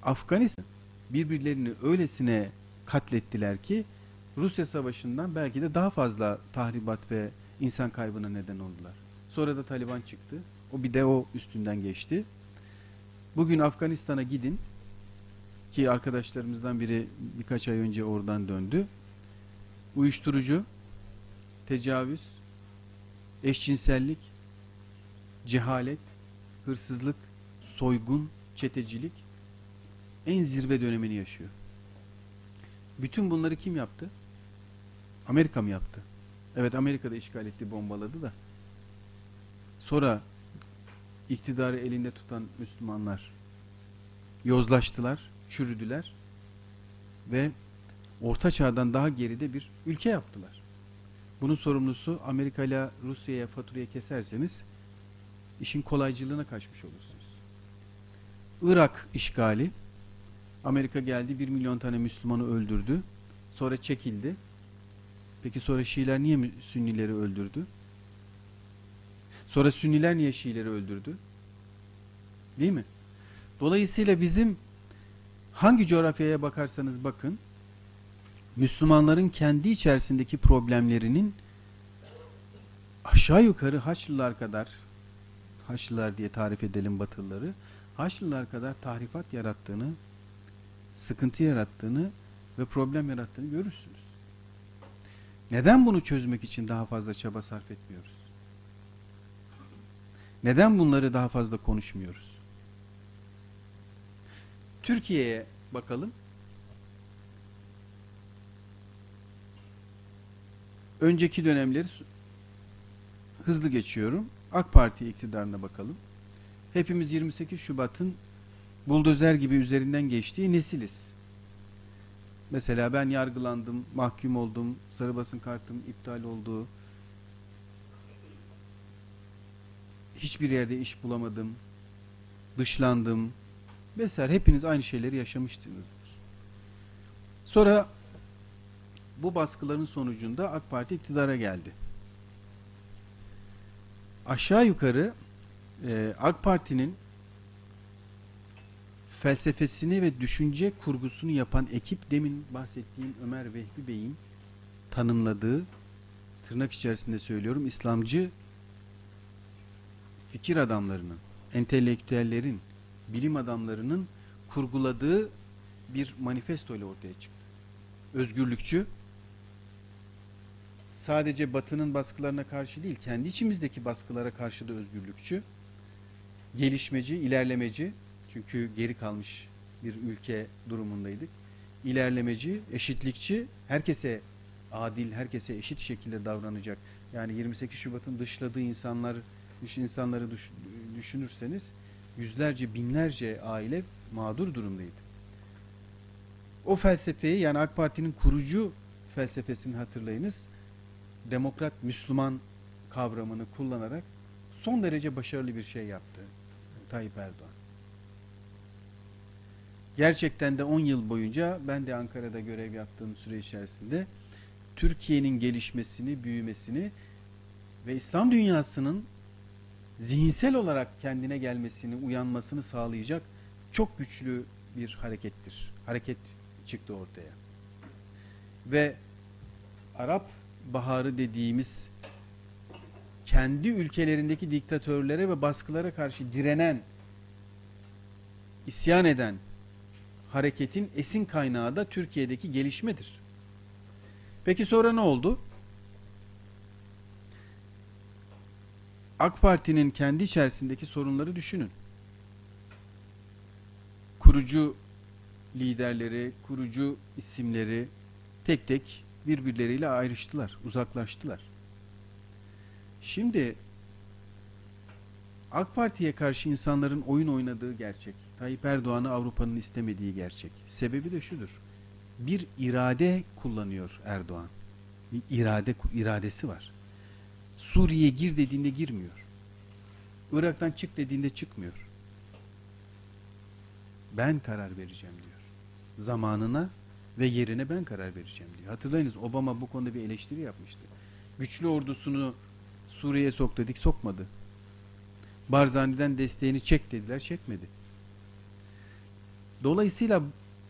Afganistan birbirlerini öylesine katlettiler ki Rusya savaşından belki de daha fazla tahribat ve insan kaybına neden oldular. Sonra da Taliban çıktı. O bir de o üstünden geçti. Bugün Afganistan'a gidin ki arkadaşlarımızdan biri birkaç ay önce oradan döndü. Uyuşturucu, tecavüz, eşcinsellik, cehalet, hırsızlık, soygun, çetecilik en zirve dönemini yaşıyor. Bütün bunları kim yaptı? Amerika mı yaptı? Evet Amerika da işgal etti, bombaladı da. Sonra iktidarı elinde tutan Müslümanlar yozlaştılar, çürüdüler ve Orta Çağ'dan daha geride bir ülke yaptılar. Bunun sorumlusu Amerika ile Rusya'ya faturayı keserseniz işin kolaycılığına kaçmış olursunuz. Irak işgali Amerika geldi 1 milyon tane Müslümanı öldürdü. Sonra çekildi. Peki sonra Şiiler niye Sünnileri öldürdü? Sonra Sünniler niye Şiileri öldürdü? Değil mi? Dolayısıyla bizim hangi coğrafyaya bakarsanız bakın Müslümanların kendi içerisindeki problemlerinin aşağı yukarı Haçlılar kadar Haçlılar diye tarif edelim Batılıları Haçlılar kadar tahrifat yarattığını sıkıntı yarattığını ve problem yarattığını görürsünüz. Neden bunu çözmek için daha fazla çaba sarf etmiyoruz? Neden bunları daha fazla konuşmuyoruz? Türkiye'ye bakalım. Önceki dönemleri hızlı geçiyorum. AK Parti iktidarına bakalım. Hepimiz 28 Şubat'ın buldozer gibi üzerinden geçtiği nesiliz. Mesela ben yargılandım, mahkum oldum, sarı basın kartım iptal oldu. Hiçbir yerde iş bulamadım, dışlandım vesaire. Hepiniz aynı şeyleri yaşamışsınızdır. Sonra bu baskıların sonucunda AK Parti iktidara geldi. Aşağı yukarı e, AK Parti'nin felsefesini ve düşünce kurgusunu yapan ekip demin bahsettiğim Ömer Vehbi Bey'in tanımladığı tırnak içerisinde söylüyorum İslamcı fikir adamlarının, entelektüellerin, bilim adamlarının kurguladığı bir manifesto ile ortaya çıktı. Özgürlükçü, sadece batının baskılarına karşı değil, kendi içimizdeki baskılara karşı da özgürlükçü, gelişmeci, ilerlemeci, çünkü geri kalmış bir ülke durumundaydık. İlerlemeci, eşitlikçi, herkese adil, herkese eşit şekilde davranacak. Yani 28 Şubat'ın dışladığı insanlar, iş insanları düşünürseniz yüzlerce, binlerce aile mağdur durumdaydı. O felsefeyi yani AK Parti'nin kurucu felsefesini hatırlayınız. Demokrat Müslüman kavramını kullanarak son derece başarılı bir şey yaptı Tayyip Erdoğan. Gerçekten de 10 yıl boyunca ben de Ankara'da görev yaptığım süre içerisinde Türkiye'nin gelişmesini, büyümesini ve İslam dünyasının zihinsel olarak kendine gelmesini, uyanmasını sağlayacak çok güçlü bir harekettir. Hareket çıktı ortaya. Ve Arap Baharı dediğimiz kendi ülkelerindeki diktatörlere ve baskılara karşı direnen, isyan eden hareketin esin kaynağı da Türkiye'deki gelişmedir. Peki sonra ne oldu? AK Parti'nin kendi içerisindeki sorunları düşünün. Kurucu liderleri, kurucu isimleri tek tek birbirleriyle ayrıştılar, uzaklaştılar. Şimdi AK Parti'ye karşı insanların oyun oynadığı gerçek. Tayyip Erdoğan'ı Avrupa'nın istemediği gerçek. Sebebi de şudur. Bir irade kullanıyor Erdoğan. Bir irade iradesi var. Suriye'ye gir dediğinde girmiyor. Irak'tan çık dediğinde çıkmıyor. Ben karar vereceğim diyor. Zamanına ve yerine ben karar vereceğim diyor. Hatırlayınız Obama bu konuda bir eleştiri yapmıştı. Güçlü ordusunu Suriye'ye sok dedik sokmadı. Barzani'den desteğini çek dediler çekmedi. Dolayısıyla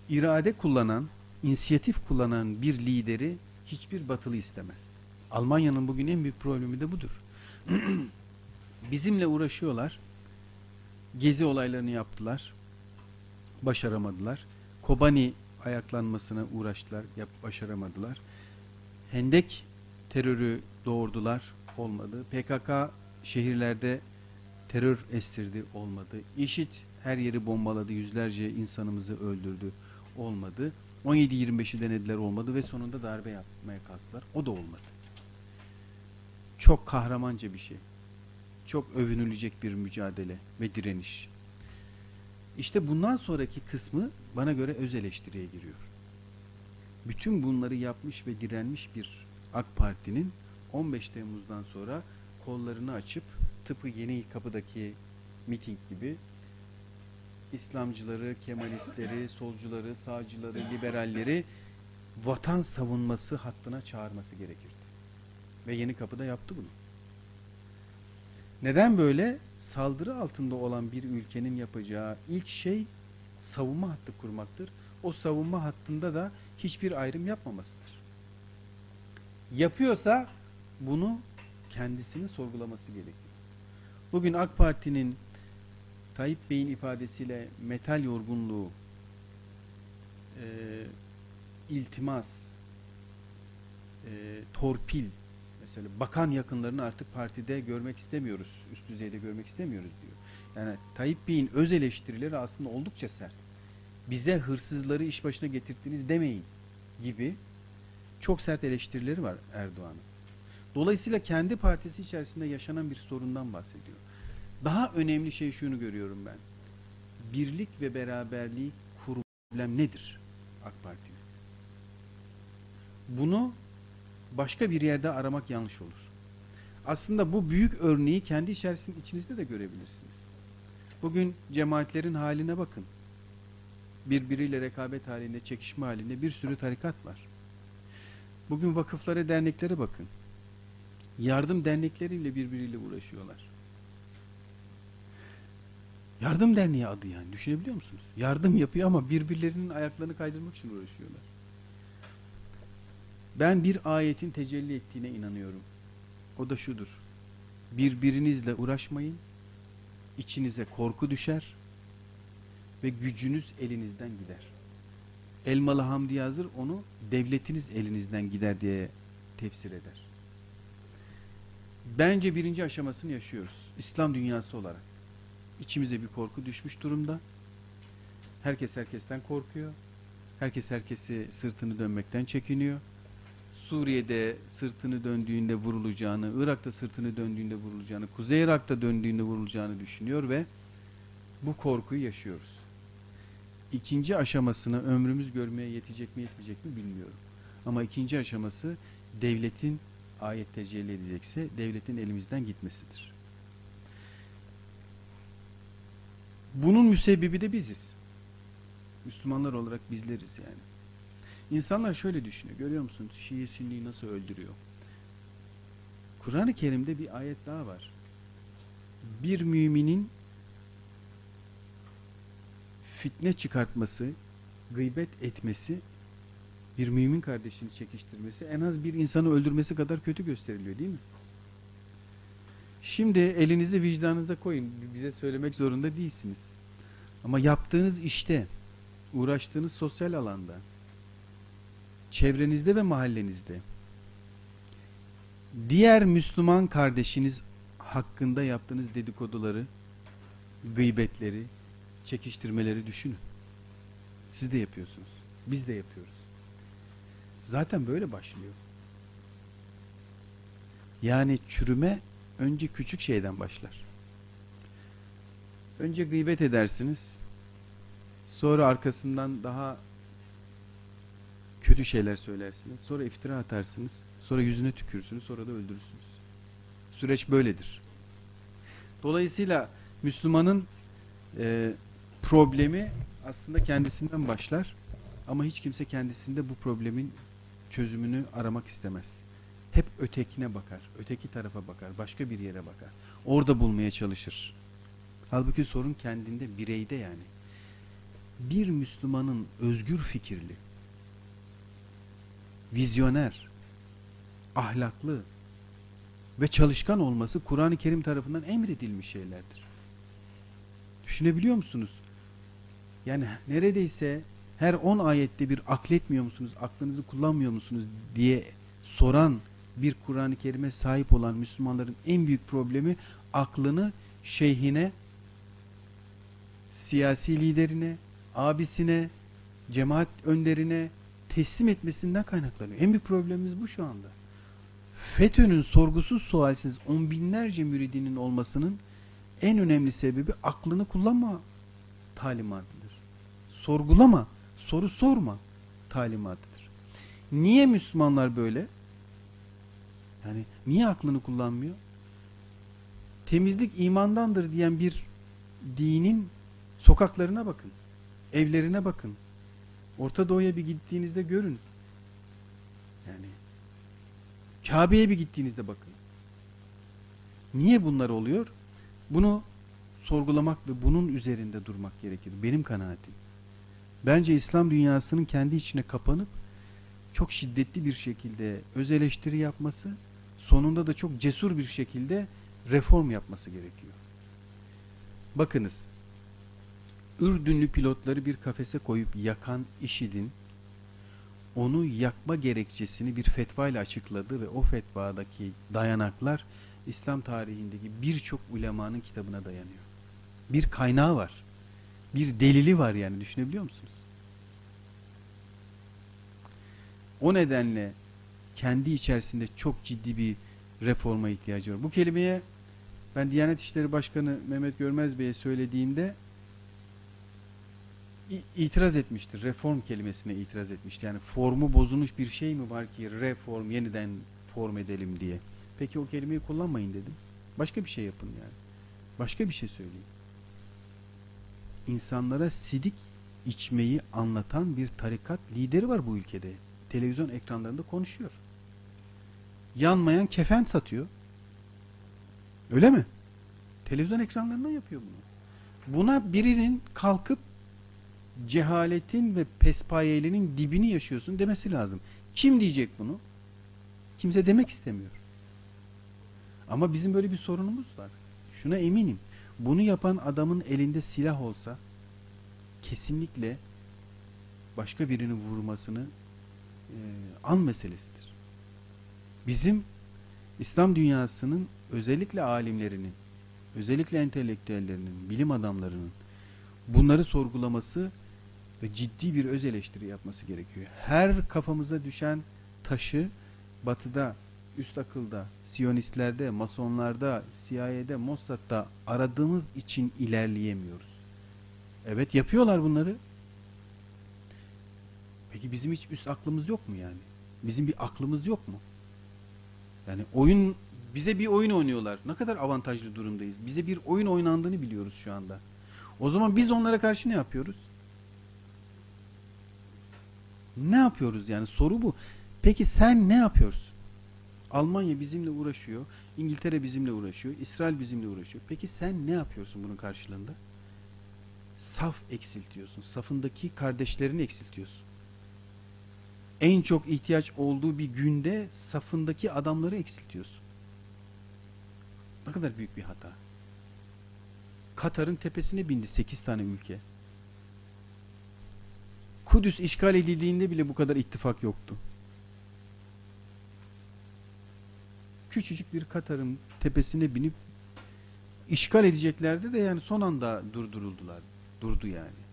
irade kullanan, inisiyatif kullanan bir lideri hiçbir batılı istemez. Almanya'nın bugün en büyük problemi de budur. Bizimle uğraşıyorlar. Gezi olaylarını yaptılar. Başaramadılar. Kobani ayaklanmasına uğraştılar. Yap, başaramadılar. Hendek terörü doğurdular. Olmadı. PKK şehirlerde terör estirdi. Olmadı. İşit her yeri bombaladı. Yüzlerce insanımızı öldürdü. Olmadı. 17-25'i denediler olmadı ve sonunda darbe yapmaya kalktılar. O da olmadı. Çok kahramanca bir şey. Çok övünülecek bir mücadele ve direniş. İşte bundan sonraki kısmı bana göre öz eleştiriye giriyor. Bütün bunları yapmış ve direnmiş bir AK Parti'nin 15 Temmuz'dan sonra kollarını açıp tıpkı yeni kapıdaki miting gibi İslamcıları, Kemalistleri, solcuları, sağcıları, liberalleri vatan savunması hattına çağırması gerekirdi. Ve yeni kapıda yaptı bunu. Neden böyle? Saldırı altında olan bir ülkenin yapacağı ilk şey savunma hattı kurmaktır. O savunma hattında da hiçbir ayrım yapmamasıdır. Yapıyorsa bunu kendisini sorgulaması gerekiyor. Bugün AK Parti'nin Tayyip Bey'in ifadesiyle metal yorgunluğu, e, iltimas, e, torpil, mesela bakan yakınlarını artık partide görmek istemiyoruz, üst düzeyde görmek istemiyoruz diyor. Yani Tayyip Bey'in öz eleştirileri aslında oldukça sert. Bize hırsızları iş başına getirttiniz demeyin gibi çok sert eleştirileri var Erdoğan'ın. Dolayısıyla kendi partisi içerisinde yaşanan bir sorundan bahsediyor. Daha önemli şey şunu görüyorum ben. Birlik ve beraberliği problem nedir AK Parti'nin? Bunu başka bir yerde aramak yanlış olur. Aslında bu büyük örneği kendi içerisinde içinizde de görebilirsiniz. Bugün cemaatlerin haline bakın. Birbiriyle rekabet halinde, çekişme halinde bir sürü tarikat var. Bugün vakıflara, derneklere bakın. Yardım dernekleriyle birbiriyle uğraşıyorlar. Yardım derneği adı yani. Düşünebiliyor musunuz? Yardım yapıyor ama birbirlerinin ayaklarını kaydırmak için uğraşıyorlar. Ben bir ayetin tecelli ettiğine inanıyorum. O da şudur. Birbirinizle uğraşmayın. İçinize korku düşer ve gücünüz elinizden gider. Elmalı Hamdi Yazır onu devletiniz elinizden gider diye tefsir eder. Bence birinci aşamasını yaşıyoruz. İslam dünyası olarak. İçimize bir korku düşmüş durumda. Herkes herkesten korkuyor. Herkes herkesi sırtını dönmekten çekiniyor. Suriye'de sırtını döndüğünde vurulacağını, Irak'ta sırtını döndüğünde vurulacağını, Kuzey Irak'ta döndüğünde vurulacağını düşünüyor ve bu korkuyu yaşıyoruz. İkinci aşamasını ömrümüz görmeye yetecek mi yetmeyecek mi bilmiyorum. Ama ikinci aşaması devletin ayet tecelli edecekse devletin elimizden gitmesidir. Bunun müsebbibi de biziz. Müslümanlar olarak bizleriz yani. İnsanlar şöyle düşünüyor. Görüyor musunuz? Şii Sünni'yi nasıl öldürüyor? Kur'an-ı Kerim'de bir ayet daha var. Bir müminin fitne çıkartması, gıybet etmesi, bir mümin kardeşini çekiştirmesi en az bir insanı öldürmesi kadar kötü gösteriliyor değil mi? Şimdi elinizi vicdanınıza koyun. Bize söylemek zorunda değilsiniz. Ama yaptığınız işte, uğraştığınız sosyal alanda, çevrenizde ve mahallenizde diğer Müslüman kardeşiniz hakkında yaptığınız dedikoduları, gıybetleri, çekiştirmeleri düşünün. Siz de yapıyorsunuz. Biz de yapıyoruz. Zaten böyle başlıyor. Yani çürüme önce küçük şeyden başlar. Önce gıybet edersiniz. Sonra arkasından daha kötü şeyler söylersiniz. Sonra iftira atarsınız. Sonra yüzüne tükürsünüz. Sonra da öldürürsünüz. Süreç böyledir. Dolayısıyla Müslümanın e, problemi aslında kendisinden başlar. Ama hiç kimse kendisinde bu problemin çözümünü aramak istemez. Hep ötekine bakar, öteki tarafa bakar, başka bir yere bakar. Orada bulmaya çalışır. Halbuki sorun kendinde, bireyde yani. Bir Müslümanın özgür fikirli, vizyoner, ahlaklı ve çalışkan olması Kur'an-ı Kerim tarafından emredilmiş şeylerdir. Düşünebiliyor musunuz? Yani neredeyse her 10 ayette bir akletmiyor musunuz, aklınızı kullanmıyor musunuz diye soran bir Kur'an-ı Kerim'e sahip olan Müslümanların en büyük problemi aklını şeyhine, siyasi liderine, abisine, cemaat önderine teslim etmesinden kaynaklanıyor. En büyük problemimiz bu şu anda. FETÖ'nün sorgusuz sualsiz on binlerce müridinin olmasının en önemli sebebi aklını kullanma talimatıdır. Sorgulama, soru sorma talimatıdır. Niye Müslümanlar böyle? Yani niye aklını kullanmıyor? Temizlik imandandır diyen bir dinin sokaklarına bakın. Evlerine bakın. Orta Doğu'ya bir gittiğinizde görün. Yani Kabe'ye bir gittiğinizde bakın. Niye bunlar oluyor? Bunu sorgulamak ve bunun üzerinde durmak gerekir. Benim kanaatim. Bence İslam dünyasının kendi içine kapanıp çok şiddetli bir şekilde öz eleştiri yapması, sonunda da çok cesur bir şekilde reform yapması gerekiyor. Bakınız, Ürdünlü pilotları bir kafese koyup yakan IŞİD'in onu yakma gerekçesini bir fetva ile açıkladı ve o fetvadaki dayanaklar İslam tarihindeki birçok ulemanın kitabına dayanıyor. Bir kaynağı var. Bir delili var yani düşünebiliyor musunuz? O nedenle kendi içerisinde çok ciddi bir reforma ihtiyacı var. Bu kelimeye ben Diyanet İşleri Başkanı Mehmet Görmez Bey'e söylediğimde itiraz etmiştir. Reform kelimesine itiraz etmişti. Yani formu bozulmuş bir şey mi var ki reform yeniden form edelim diye. Peki o kelimeyi kullanmayın dedim. Başka bir şey yapın yani. Başka bir şey söyleyin. İnsanlara sidik içmeyi anlatan bir tarikat lideri var bu ülkede. Televizyon ekranlarında konuşuyor. Yanmayan kefen satıyor. Öyle mi? Televizyon ekranlarında yapıyor bunu. Buna birinin kalkıp cehaletin ve pespayelinin dibini yaşıyorsun demesi lazım. Kim diyecek bunu? Kimse demek istemiyor. Ama bizim böyle bir sorunumuz var. Şuna eminim. Bunu yapan adamın elinde silah olsa kesinlikle başka birini vurmasını e, an meselesidir. Bizim İslam dünyasının özellikle alimlerinin, özellikle entelektüellerinin, bilim adamlarının bunları sorgulaması ve ciddi bir öz eleştiri yapması gerekiyor. Her kafamıza düşen taşı batıda, üst akılda, siyonistlerde, masonlarda, CIA'de, Mossad'da aradığımız için ilerleyemiyoruz. Evet yapıyorlar bunları. Peki bizim hiç üst aklımız yok mu yani? Bizim bir aklımız yok mu? Yani oyun bize bir oyun oynuyorlar. Ne kadar avantajlı durumdayız. Bize bir oyun oynandığını biliyoruz şu anda. O zaman biz onlara karşı ne yapıyoruz? Ne yapıyoruz yani soru bu. Peki sen ne yapıyorsun? Almanya bizimle uğraşıyor, İngiltere bizimle uğraşıyor, İsrail bizimle uğraşıyor. Peki sen ne yapıyorsun bunun karşılığında? Saf eksiltiyorsun. Safındaki kardeşlerini eksiltiyorsun. En çok ihtiyaç olduğu bir günde safındaki adamları eksiltiyorsun. Ne kadar büyük bir hata. Katar'ın tepesine bindi 8 tane ülke. Kudüs işgal edildiğinde bile bu kadar ittifak yoktu. Küçücük bir Katar'ın tepesine binip işgal edeceklerdi de yani son anda durduruldular. Durdu yani.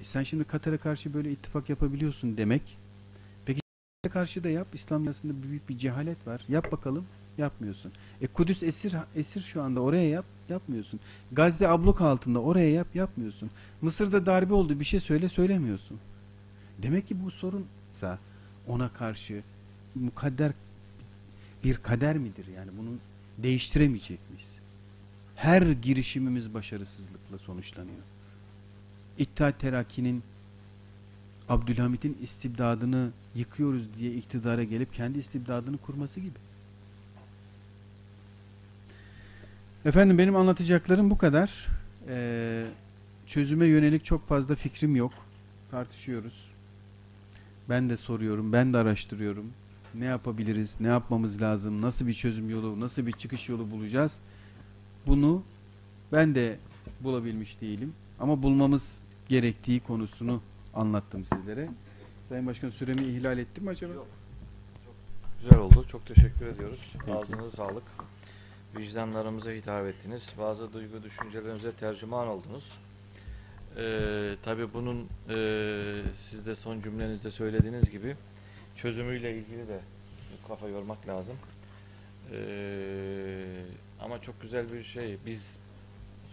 E sen şimdi Katar'a karşı böyle ittifak yapabiliyorsun demek. Peki karşı da yap. İslam arasında büyük bir cehalet var. Yap bakalım. Yapmıyorsun. E Kudüs esir esir şu anda oraya yap. Yapmıyorsun. Gazze abluk altında oraya yap. Yapmıyorsun. Mısır'da darbe oldu bir şey söyle söylemiyorsun. Demek ki bu sorunsa ona karşı mukadder bir kader midir yani bunu değiştiremeyecek miyiz? Her girişimimiz başarısızlıkla sonuçlanıyor. İttihat Terakki'nin Abdülhamit'in istibdadını yıkıyoruz diye iktidara gelip kendi istibdadını kurması gibi. Efendim benim anlatacaklarım bu kadar. Ee, çözüme yönelik çok fazla fikrim yok. Tartışıyoruz. Ben de soruyorum, ben de araştırıyorum. Ne yapabiliriz, ne yapmamız lazım, nasıl bir çözüm yolu, nasıl bir çıkış yolu bulacağız? Bunu ben de bulabilmiş değilim. Ama bulmamız gerektiği konusunu anlattım sizlere. Sayın Başkan süremi ihlal ettim mi acaba? Yok. Güzel oldu. Çok teşekkür ediyoruz. Peki. Ağzınıza sağlık. Vicdanlarımıza hitap ettiniz. Bazı duygu düşüncelerimize tercüman oldunuz. Ee, tabii bunun e, siz de son cümlenizde söylediğiniz gibi çözümüyle ilgili de kafa yormak lazım. Ee, ama çok güzel bir şey. Biz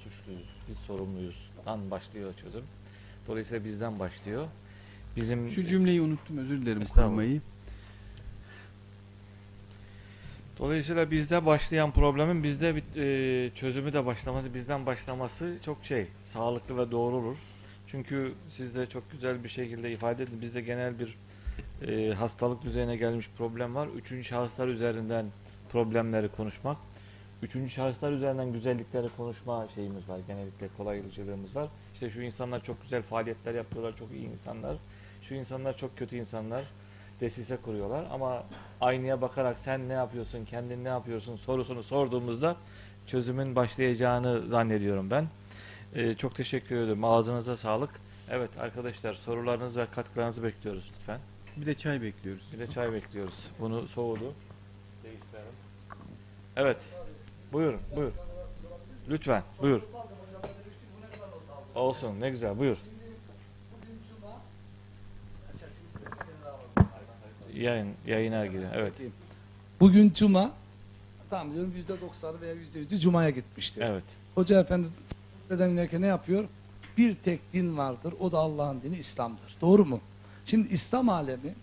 suçluyuz, biz sorumluyuz. Dan başlıyor çözüm. Dolayısıyla bizden başlıyor. Bizim Şu cümleyi unuttum özür dilerim kurmayı. Dolayısıyla bizde başlayan problemin bizde bir e, çözümü de başlaması, bizden başlaması çok şey, sağlıklı ve doğru olur. Çünkü siz de çok güzel bir şekilde ifade edin. Bizde genel bir e, hastalık düzeyine gelmiş problem var. Üçüncü şahıslar üzerinden problemleri konuşmak. Üçüncü şahıslar üzerinden güzellikleri konuşma şeyimiz var. Genellikle kolaycılığımız var. İşte şu insanlar çok güzel faaliyetler yapıyorlar, çok iyi insanlar. Şu insanlar çok kötü insanlar. Desise kuruyorlar ama aynaya bakarak sen ne yapıyorsun, kendin ne yapıyorsun sorusunu sorduğumuzda çözümün başlayacağını zannediyorum ben. Ee, çok teşekkür ederim. Ağzınıza sağlık. Evet arkadaşlar sorularınız ve katkılarınızı bekliyoruz lütfen. Bir de çay bekliyoruz. Bir de çay bekliyoruz. Bunu soğudu. Değiştirelim. Evet. Buyurun, buyur. Lütfen, buyur. Olsun, ne güzel, buyur. Yayın, yayına girin. Evet, Bugün cuma tam diyorum yüzde doksanı veya yüzde yüzü cumaya gitmiştir. evet. Hoca efendi bedenlerken ne yapıyor? Bir tek din vardır. O da Allah'ın dini İslam'dır. Doğru mu? Şimdi İslam alemi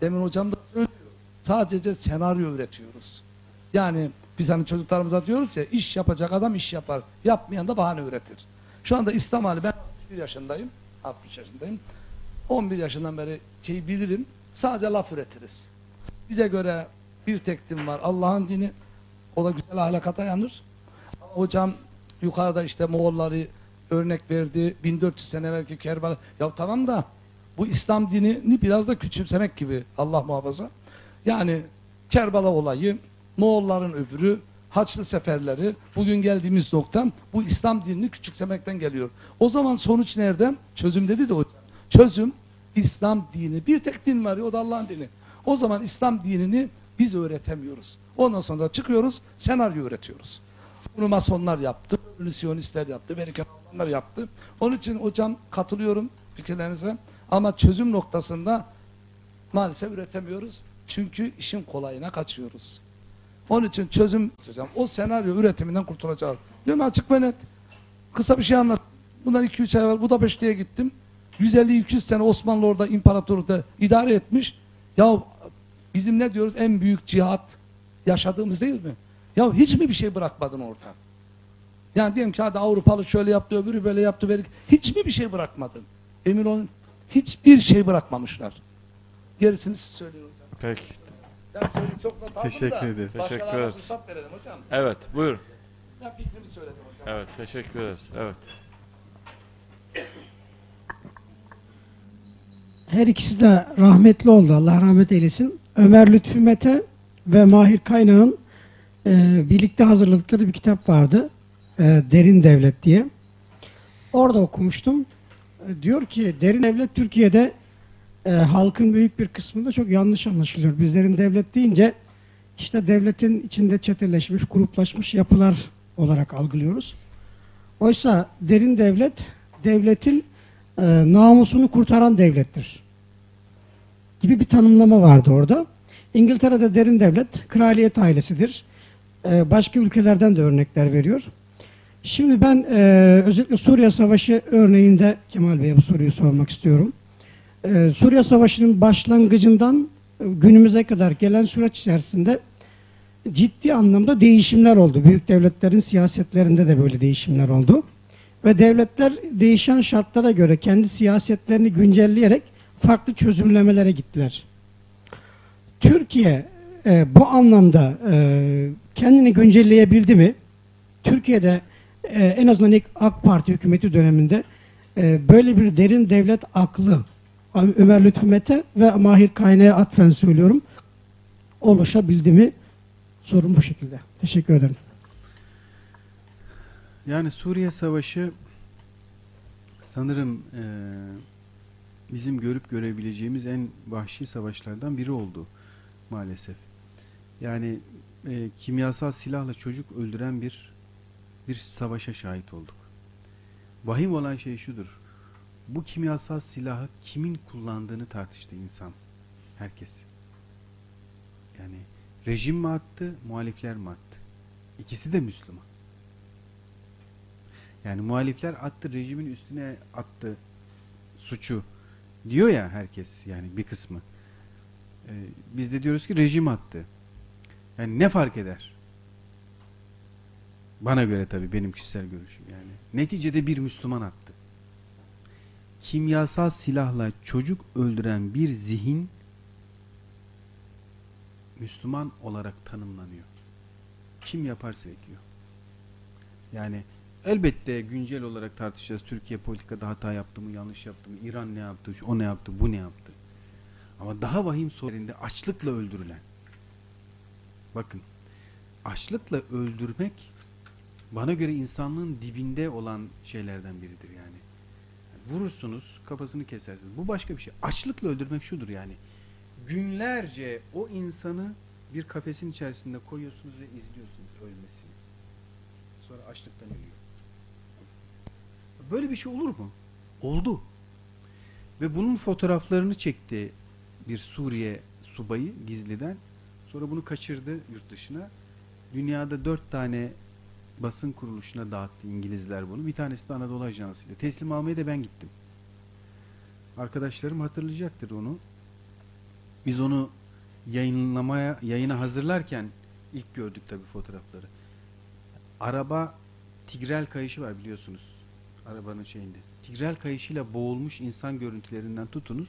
demin hocam da söylüyor. Sadece senaryo üretiyoruz. Yani biz hani çocuklarımıza diyoruz ya iş yapacak adam iş yapar. Yapmayan da bahane üretir. Şu anda İslam alemi ben 61 yaşındayım. 60 yaşındayım. 11 yaşından beri şey bilirim. Sadece laf üretiriz. Bize göre bir tek din var. Allah'ın dini. O da güzel ahlaka dayanır. Ama hocam yukarıda işte Moğolları örnek verdi. 1400 sene evvelki Kerbala. Ya tamam da bu İslam dinini biraz da küçümsemek gibi Allah muhafaza. Yani Kerbala olayı, Moğolların öbürü, Haçlı seferleri, bugün geldiğimiz nokta bu İslam dinini küçümsemekten geliyor. O zaman sonuç nerede? Çözüm dedi de hocam. Çözüm İslam dini. Bir tek din var ya o da Allah'ın dini. O zaman İslam dinini biz öğretemiyoruz. Ondan sonra da çıkıyoruz, senaryo üretiyoruz. Bunu masonlar yaptı, siyonistler yaptı, Amerikan Almanlar yaptı. Onun için hocam katılıyorum fikirlerinize. Ama çözüm noktasında maalesef üretemiyoruz. Çünkü işin kolayına kaçıyoruz. Onun için çözüm hocam o senaryo üretiminden kurtulacağız. Diyorum açık ve net. Kısa bir şey anlat. Bundan 2-3 ay evvel Budapeşte'ye gittim. 150-200 sene Osmanlı orada imparatorlukta idare etmiş. Ya bizim ne diyoruz en büyük cihat yaşadığımız değil mi? Ya hiç mi bir şey bırakmadın orada? Yani diyelim ki hadi Avrupalı şöyle yaptı, öbürü böyle yaptı. Böyle. Hiç mi bir şey bırakmadın? Emin olun hiçbir şey bırakmamışlar. Gerisini siz söyleyin hocam. Peki. Ben söyleyeyim çok aldım Teşekkür da. ederiz. Teşekkür ederiz. verelim hocam. Evet, buyur. Ben fikrimi söyledim hocam. Evet, teşekkür ederiz. Evet. Her ikisi de rahmetli oldu. Allah rahmet eylesin. Ömer Lütfü Mete ve Mahir Kaynağ'ın e, birlikte hazırladıkları bir kitap vardı. E, Derin Devlet diye. Orada okumuştum. E, diyor ki derin devlet Türkiye'de e, halkın büyük bir kısmında çok yanlış anlaşılıyor. Biz derin devlet deyince işte devletin içinde çeteleşmiş, gruplaşmış yapılar olarak algılıyoruz. Oysa derin devlet, devletin e, namusunu kurtaran devlettir. Gibi bir tanımlama vardı orada. İngiltere'de derin devlet, kraliyet ailesidir. E, başka ülkelerden de örnekler veriyor. Şimdi ben e, özellikle Suriye Savaşı örneğinde Kemal Bey'e bu soruyu sormak istiyorum. E, Suriye Savaşı'nın başlangıcından e, günümüze kadar gelen süreç içerisinde ciddi anlamda değişimler oldu. Büyük devletlerin siyasetlerinde de böyle değişimler oldu. Ve devletler değişen şartlara göre kendi siyasetlerini güncelleyerek farklı çözümlemelere gittiler. Türkiye e, bu anlamda e, kendini güncelleyebildi mi? Türkiye'de e, en azından ilk AK Parti hükümeti döneminde e, böyle bir derin devlet aklı Ömer Lütfü Mete ve Mahir Kayna'ya atfen söylüyorum oluşabildi mi? Sorun bu şekilde. Teşekkür ederim. Yani Suriye Savaşı sanırım eee, bizim görüp görebileceğimiz en vahşi savaşlardan biri oldu maalesef. Yani eee, kimyasal silahla çocuk öldüren bir bir savaşa şahit olduk. Vahim olan şey şudur. Bu kimyasal silahı kimin kullandığını tartıştı insan. Herkes. Yani rejim mi attı, muhalifler mi attı? İkisi de Müslüman. Yani muhalifler attı, rejimin üstüne attı suçu diyor ya herkes yani bir kısmı. Ee, biz de diyoruz ki rejim attı. Yani ne fark eder? Bana göre tabii benim kişisel görüşüm yani. Neticede bir Müslüman attı. Kimyasal silahla çocuk öldüren bir zihin Müslüman olarak tanımlanıyor. Kim yaparsa ekiyor. Yani elbette güncel olarak tartışacağız. Türkiye politikada hata yaptı mı, yanlış yaptı mı, İran ne yaptı, o ne yaptı, bu ne yaptı. Ama daha vahim sorununda açlıkla öldürülen. Bakın, açlıkla öldürmek bana göre insanlığın dibinde olan şeylerden biridir yani. Vurursunuz, kafasını kesersiniz. Bu başka bir şey. Açlıkla öldürmek şudur yani. Günlerce o insanı bir kafesin içerisinde koyuyorsunuz ve izliyorsunuz ölmesini. Sonra açlıktan ölüyor. Böyle bir şey olur mu? Oldu. Ve bunun fotoğraflarını çekti bir Suriye subayı gizliden. Sonra bunu kaçırdı yurt dışına. Dünyada dört tane basın kuruluşuna dağıttı İngilizler bunu. Bir tanesi de Anadolu Ajansı'yla. Teslim almaya da ben gittim. Arkadaşlarım hatırlayacaktır onu. Biz onu yayınlamaya, yayına hazırlarken ilk gördük tabii fotoğrafları. Araba tigrel kayışı var biliyorsunuz. Arabanın şeyinde. Tigrel kayışıyla boğulmuş insan görüntülerinden tutunuz.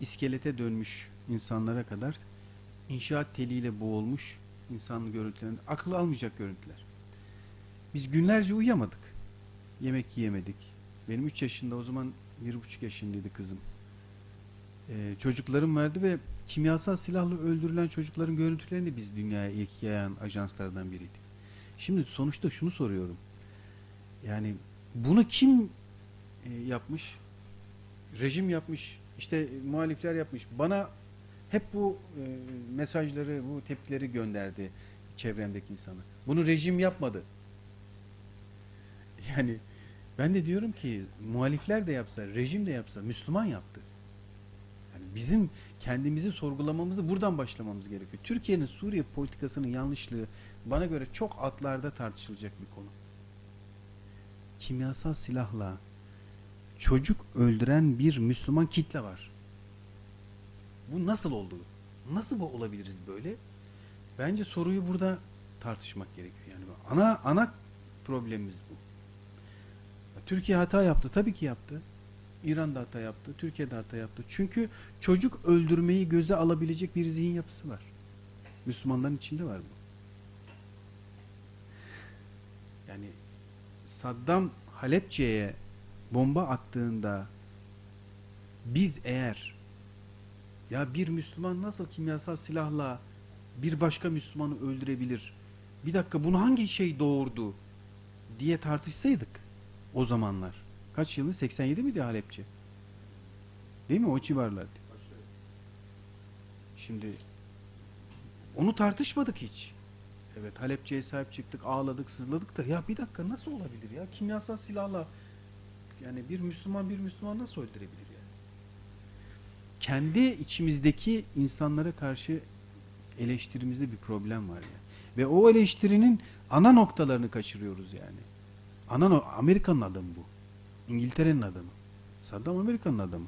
iskelete dönmüş insanlara kadar inşaat teliyle boğulmuş insan görüntülerini akıl almayacak görüntüler. Biz günlerce uyuyamadık. Yemek yiyemedik. Benim 3 yaşında o zaman 1,5 yaşındaydı kızım. Ee, çocuklarım vardı ve kimyasal silahla öldürülen çocukların görüntülerini biz dünyaya ilk yayan ajanslardan biriydik. Şimdi sonuçta şunu soruyorum. Yani bunu kim e, yapmış? Rejim yapmış. İşte muhalifler yapmış. Bana hep bu e, mesajları, bu tepkileri gönderdi çevremdeki insanlar. Bunu rejim yapmadı. Yani ben de diyorum ki muhalifler de yapsa, rejim de yapsa Müslüman yaptı. Yani bizim kendimizi sorgulamamızı buradan başlamamız gerekiyor. Türkiye'nin Suriye politikasının yanlışlığı bana göre çok altlarda tartışılacak bir konu. Kimyasal silahla çocuk öldüren bir Müslüman kitle var. Bu nasıl oldu? Nasıl bu olabiliriz böyle? Bence soruyu burada tartışmak gerekiyor. Yani ana ana problemimiz bu. Türkiye hata yaptı. Tabii ki yaptı. İran da hata yaptı. Türkiye de hata yaptı. Çünkü çocuk öldürmeyi göze alabilecek bir zihin yapısı var. Müslümanların içinde var bu. Yani Saddam Halepçe'ye bomba attığında biz eğer ya bir Müslüman nasıl kimyasal silahla bir başka Müslümanı öldürebilir? Bir dakika bunu hangi şey doğurdu diye tartışsaydık o zamanlar. Kaç yılı? 87 miydi Halepçe? Değil mi? O civarlardı. Şimdi onu tartışmadık hiç. Evet Halepçe'ye sahip çıktık, ağladık, sızladık da ya bir dakika nasıl olabilir ya? Kimyasal silahla yani bir Müslüman bir Müslüman nasıl öldürebilir yani? Kendi içimizdeki insanlara karşı eleştirimizde bir problem var yani. Ve o eleştirinin ana noktalarını kaçırıyoruz yani. Ana Amerika'nın adamı bu. İngiltere'nin adamı. Saddam Amerika'nın adamı.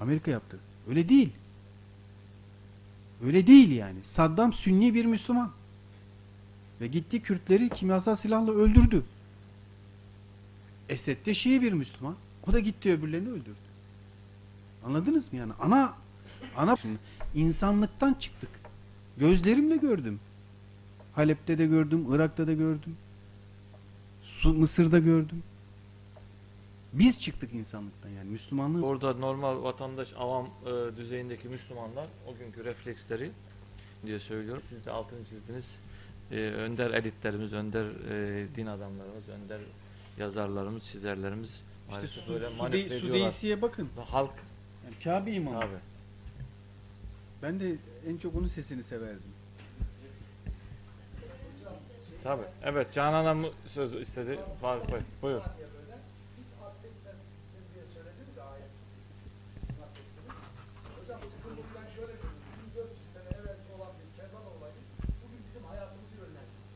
Amerika yaptı. Öyle değil. Öyle değil yani. Saddam Sünni bir Müslüman. Ve gitti Kürtleri kimyasal silahla öldürdü. Esed de Şii bir Müslüman. O da gitti öbürlerini öldürdü. Anladınız mı yani? Ana ana insanlıktan çıktık. Gözlerimle gördüm. Halep'te de gördüm, Irak'ta da gördüm. Su, Mısır'da gördüm. Biz çıktık insanlıktan yani Müslümanlığı. Orada normal vatandaş, avam e, düzeyindeki Müslümanlar o günkü refleksleri diye söylüyorum. Siz de altını çizdiniz. E, önder elitlerimiz, önder e, din adamlarımız, önder yazarlarımız, çizerlerimiz İşte Su, Sude-. Sudeysi'ye bakın. Halk Yani Kabe imamı. abi. Ben de en çok onun sesini severdim. Tabii. Evet Canan Hanım söz istedi. Bey. Buyur. Hiç affetmezsin diye söylediniz ya ayet. Affettiniz. Hocam sıkıntıdan şöyle bir 1400 sene evvel olan bir Kerbala olayı bugün bizim hayatımızı yönlendiriyor.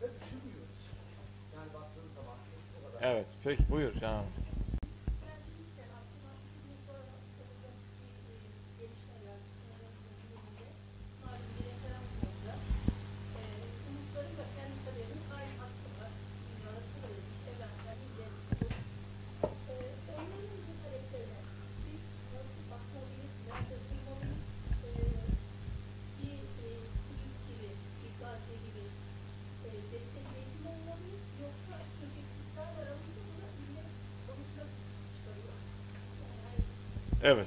Ve düşünmüyoruz. Yani baktığınız zaman o kadar. Evet. Peki buyur Canan Evet.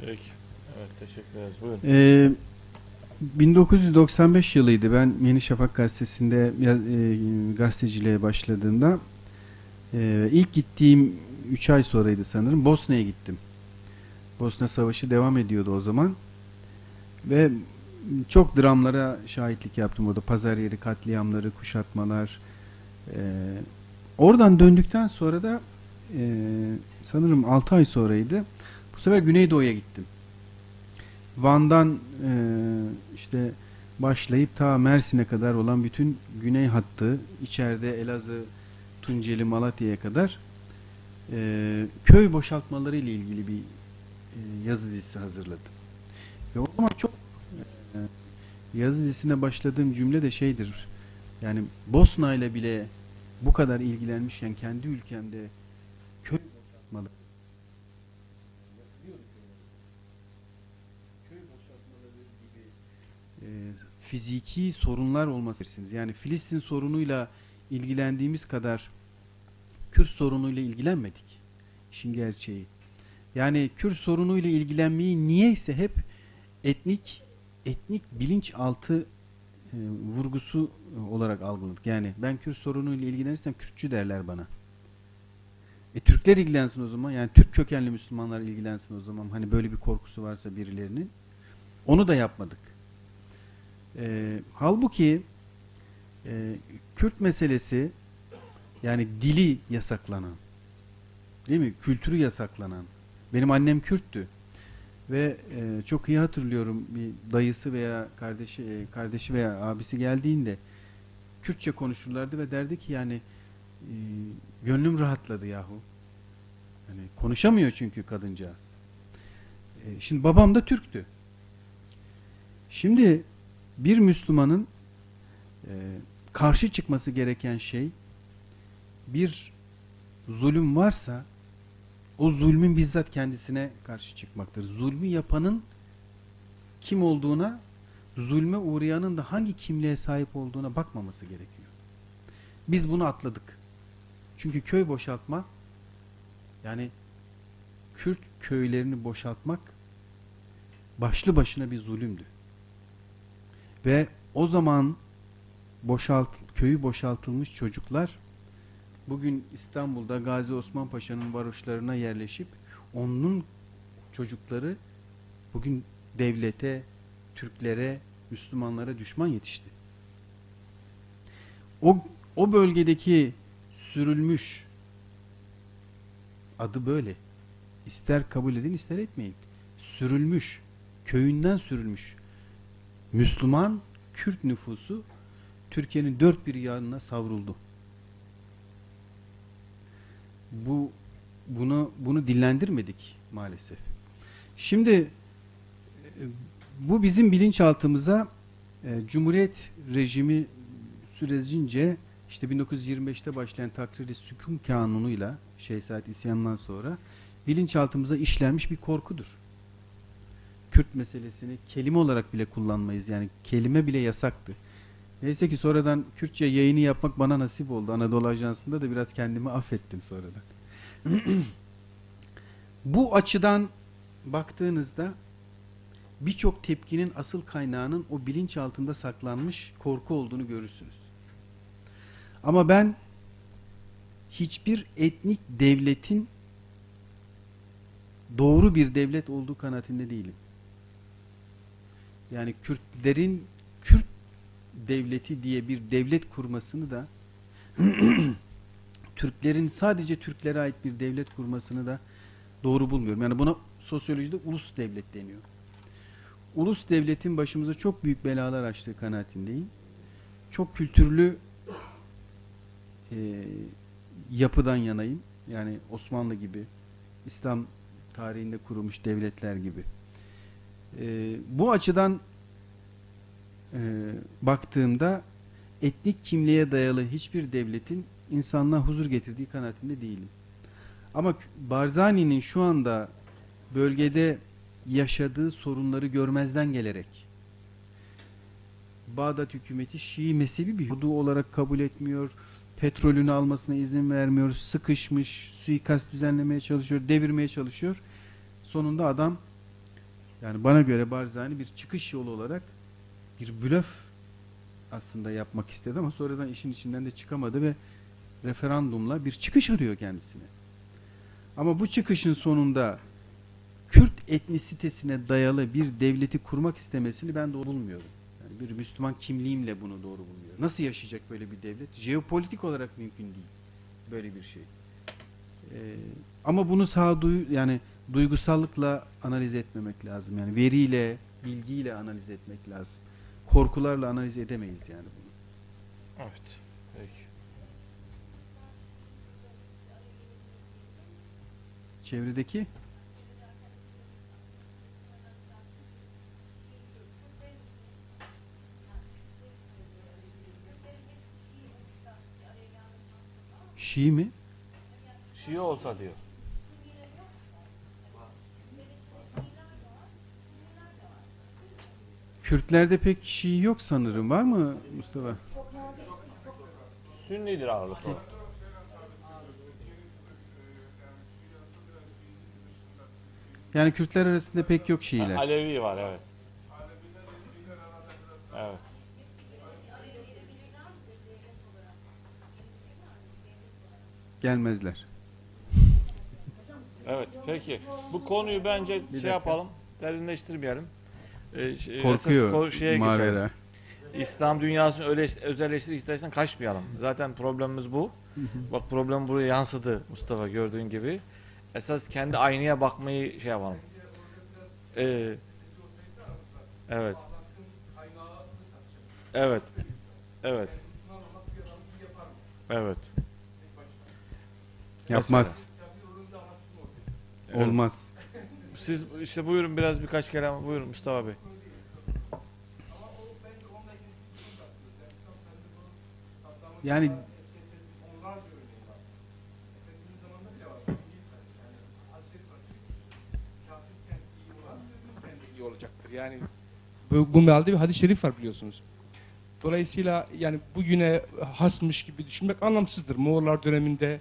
Peki. Evet teşekkür ederiz. Buyurun. Ee, 1995 yılıydı. Ben Yeni Şafak gazetesinde e, gazeteciliğe başladığımda e, ilk gittiğim 3 ay sonraydı sanırım. Bosna'ya gittim. Bosna Savaşı devam ediyordu o zaman. Ve çok dramlara şahitlik yaptım orada. Pazar yeri katliamları, kuşatmalar. E, oradan döndükten sonra da sanırım 6 ay sonraydı. Bu sefer Güneydoğu'ya gittim. Van'dan e, işte başlayıp ta Mersin'e kadar olan bütün güney hattı, içeride Elazığ, Tunceli, Malatya'ya kadar e, köy boşaltmaları ile ilgili bir e, yazı dizisi hazırladım. Ve o zaman çok e, yazı dizisine başladığım cümle de şeydir. Yani Bosna ile bile bu kadar ilgilenmişken kendi ülkemde köy boşaltmaları köy boşaltmaları gibi e, fiziki sorunlar olmasırsınız. Yani Filistin sorunuyla ilgilendiğimiz kadar Kürt sorunuyla ilgilenmedik. İşin gerçeği. Yani Kürt sorunuyla ilgilenmeyi niyeyse hep etnik etnik bilinçaltı e, vurgusu olarak algıladık. Yani ben Kürt sorunuyla ilgilenirsem Kürtçü derler bana. E Türkler ilgilensin o zaman. Yani Türk kökenli Müslümanlar ilgilensin o zaman. Hani böyle bir korkusu varsa birilerinin. Onu da yapmadık. E, halbuki e, Kürt meselesi yani dili yasaklanan değil mi? Kültürü yasaklanan. Benim annem Kürttü. Ve e, çok iyi hatırlıyorum bir dayısı veya kardeşi e, kardeşi veya abisi geldiğinde Kürtçe konuşurlardı ve derdi ki yani gönlüm rahatladı yahu. Yani konuşamıyor çünkü kadıncağız. E, şimdi babam da Türktü. Şimdi bir Müslümanın e, karşı çıkması gereken şey bir zulüm varsa o zulmün bizzat kendisine karşı çıkmaktır. Zulmü yapanın kim olduğuna, zulme uğrayanın da hangi kimliğe sahip olduğuna bakmaması gerekiyor. Biz bunu atladık. Çünkü köy boşaltma yani Kürt köylerini boşaltmak başlı başına bir zulümdü. Ve o zaman boşalt köyü boşaltılmış çocuklar bugün İstanbul'da Gazi Osman Paşa'nın varoşlarına yerleşip onun çocukları bugün devlete, Türklere, Müslümanlara düşman yetişti. O, o bölgedeki sürülmüş adı böyle. İster kabul edin ister etmeyin. Sürülmüş, köyünden sürülmüş Müslüman Kürt nüfusu Türkiye'nin dört bir yanına savruldu. Bu bunu bunu dillendirmedik maalesef. Şimdi e, bu bizim bilinçaltımıza e, Cumhuriyet rejimi sürecince işte 1925'te başlayan takrir-i sükun kanunuyla Şehzade isyanından sonra bilinçaltımıza işlenmiş bir korkudur. Kürt meselesini kelime olarak bile kullanmayız. Yani kelime bile yasaktı. Neyse ki sonradan Kürtçe yayını yapmak bana nasip oldu. Anadolu Ajansı'nda da biraz kendimi affettim sonradan. Bu açıdan baktığınızda birçok tepkinin asıl kaynağının o bilinç altında saklanmış korku olduğunu görürsünüz. Ama ben hiçbir etnik devletin doğru bir devlet olduğu kanaatinde değilim. Yani Kürtlerin Kürt devleti diye bir devlet kurmasını da Türklerin sadece Türklere ait bir devlet kurmasını da doğru bulmuyorum. Yani buna sosyolojide ulus devlet deniyor. Ulus devletin başımıza çok büyük belalar açtığı kanaatindeyim. Çok kültürlü e, yapıdan yanayım. Yani Osmanlı gibi, İslam tarihinde kurulmuş devletler gibi. E, bu açıdan e, baktığımda etnik kimliğe dayalı hiçbir devletin insanlığa huzur getirdiği kanaatinde değilim. Ama Barzani'nin şu anda bölgede yaşadığı sorunları görmezden gelerek Bağdat hükümeti Şii mezhebi bir hudu olarak kabul etmiyor, petrolünü almasına izin vermiyor, sıkışmış, suikast düzenlemeye çalışıyor, devirmeye çalışıyor. Sonunda adam yani bana göre Barzani bir çıkış yolu olarak bir blöf aslında yapmak istedi ama sonradan işin içinden de çıkamadı ve referandumla bir çıkış arıyor kendisine. Ama bu çıkışın sonunda Kürt etnisitesine dayalı bir devleti kurmak istemesini ben doğru bulmuyorum. Yani bir Müslüman kimliğimle bunu doğru bulmuyorum. Nasıl yaşayacak böyle bir devlet? Jeopolitik olarak mümkün değil böyle bir şey. Ee, ama bunu sağduyu yani duygusallıkla analiz etmemek lazım. Yani veriyle, bilgiyle analiz etmek lazım. Korkularla analiz edemeyiz yani bunu. Evet. Peki. Çevredeki Şii mi? Şii olsa diyor. Kürtlerde pek Şii yok sanırım. Var mı Mustafa? Sünnidir ağırlıklı. Yani Kürtler arasında pek yok Şiiler. Alevi var evet. Evet. Gelmezler. Evet peki. Bu konuyu bence dakika. şey yapalım. Derinleştirmeyelim. Ee, ş- Korkuyor ko- şeye geçelim. Mavera. İslam dünyasını öyle özelleştirip istersen kaçmayalım. Zaten problemimiz bu. Bak problem buraya yansıdı Mustafa gördüğün gibi. Esas kendi aynaya bakmayı şey yapalım. Ee, evet. Evet. Evet. Evet. Yapmaz. Evet. Olmaz. Siz işte buyurun biraz birkaç kelam buyurun Mustafa Bey. Yani iyi olacaktır. Yani bu, bu mealde bir hadis-i şerif var biliyorsunuz. Dolayısıyla yani bugüne hasmış gibi düşünmek anlamsızdır. Moğollar döneminde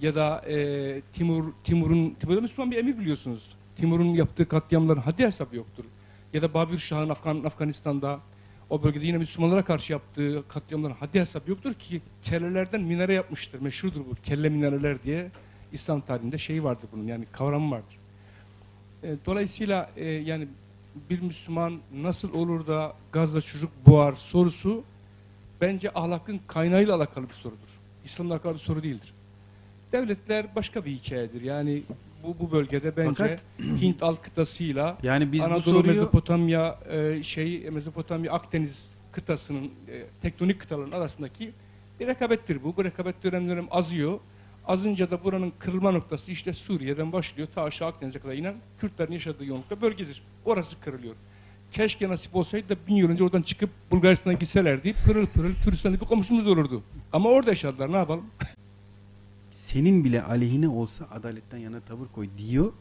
ya da e, Timur Timur'un Timur'da Müslüman bir emir biliyorsunuz. Timur'un yaptığı katliamların haddi hesabı yoktur. Ya da Babür Şah'ın Afgan, Afganistan'da o bölgede yine Müslümanlara karşı yaptığı katliamların haddi hesabı yoktur ki kellelerden minare yapmıştır. Meşhurdur bu kelle minareler diye İslam tarihinde şey vardır bunun yani kavramı vardır. E, dolayısıyla e, yani bir Müslüman nasıl olur da gazla çocuk boğar sorusu bence ahlakın kaynağıyla alakalı bir sorudur. İslam'la alakalı bir soru değildir. Devletler başka bir hikayedir. Yani bu, bu bölgede bence Fakat- Hint alt kıtasıyla Yani biz Anadolu, soruyu Mezopotamya, e, şey Mezopotamya, Akdeniz kıtasının e, tektonik kıtaların arasındaki bir rekabettir bu. Bu rekabet dönem dönem azıyor. Azınca da buranın kırılma noktası işte Suriye'den başlıyor ta aşağı Akdeniz'e kadar inen Kürtlerin yaşadığı yoğunlukta bölgedir. Orası kırılıyor. Keşke nasip olsaydı da bin yıl önce oradan çıkıp Bulgaristan'a gitselerdi pırıl pırıl Kürdistan'da bir komşumuz olurdu. Ama orada yaşadılar ne yapalım? senin bile aleyhine olsa adaletten yana tavır koy diyor.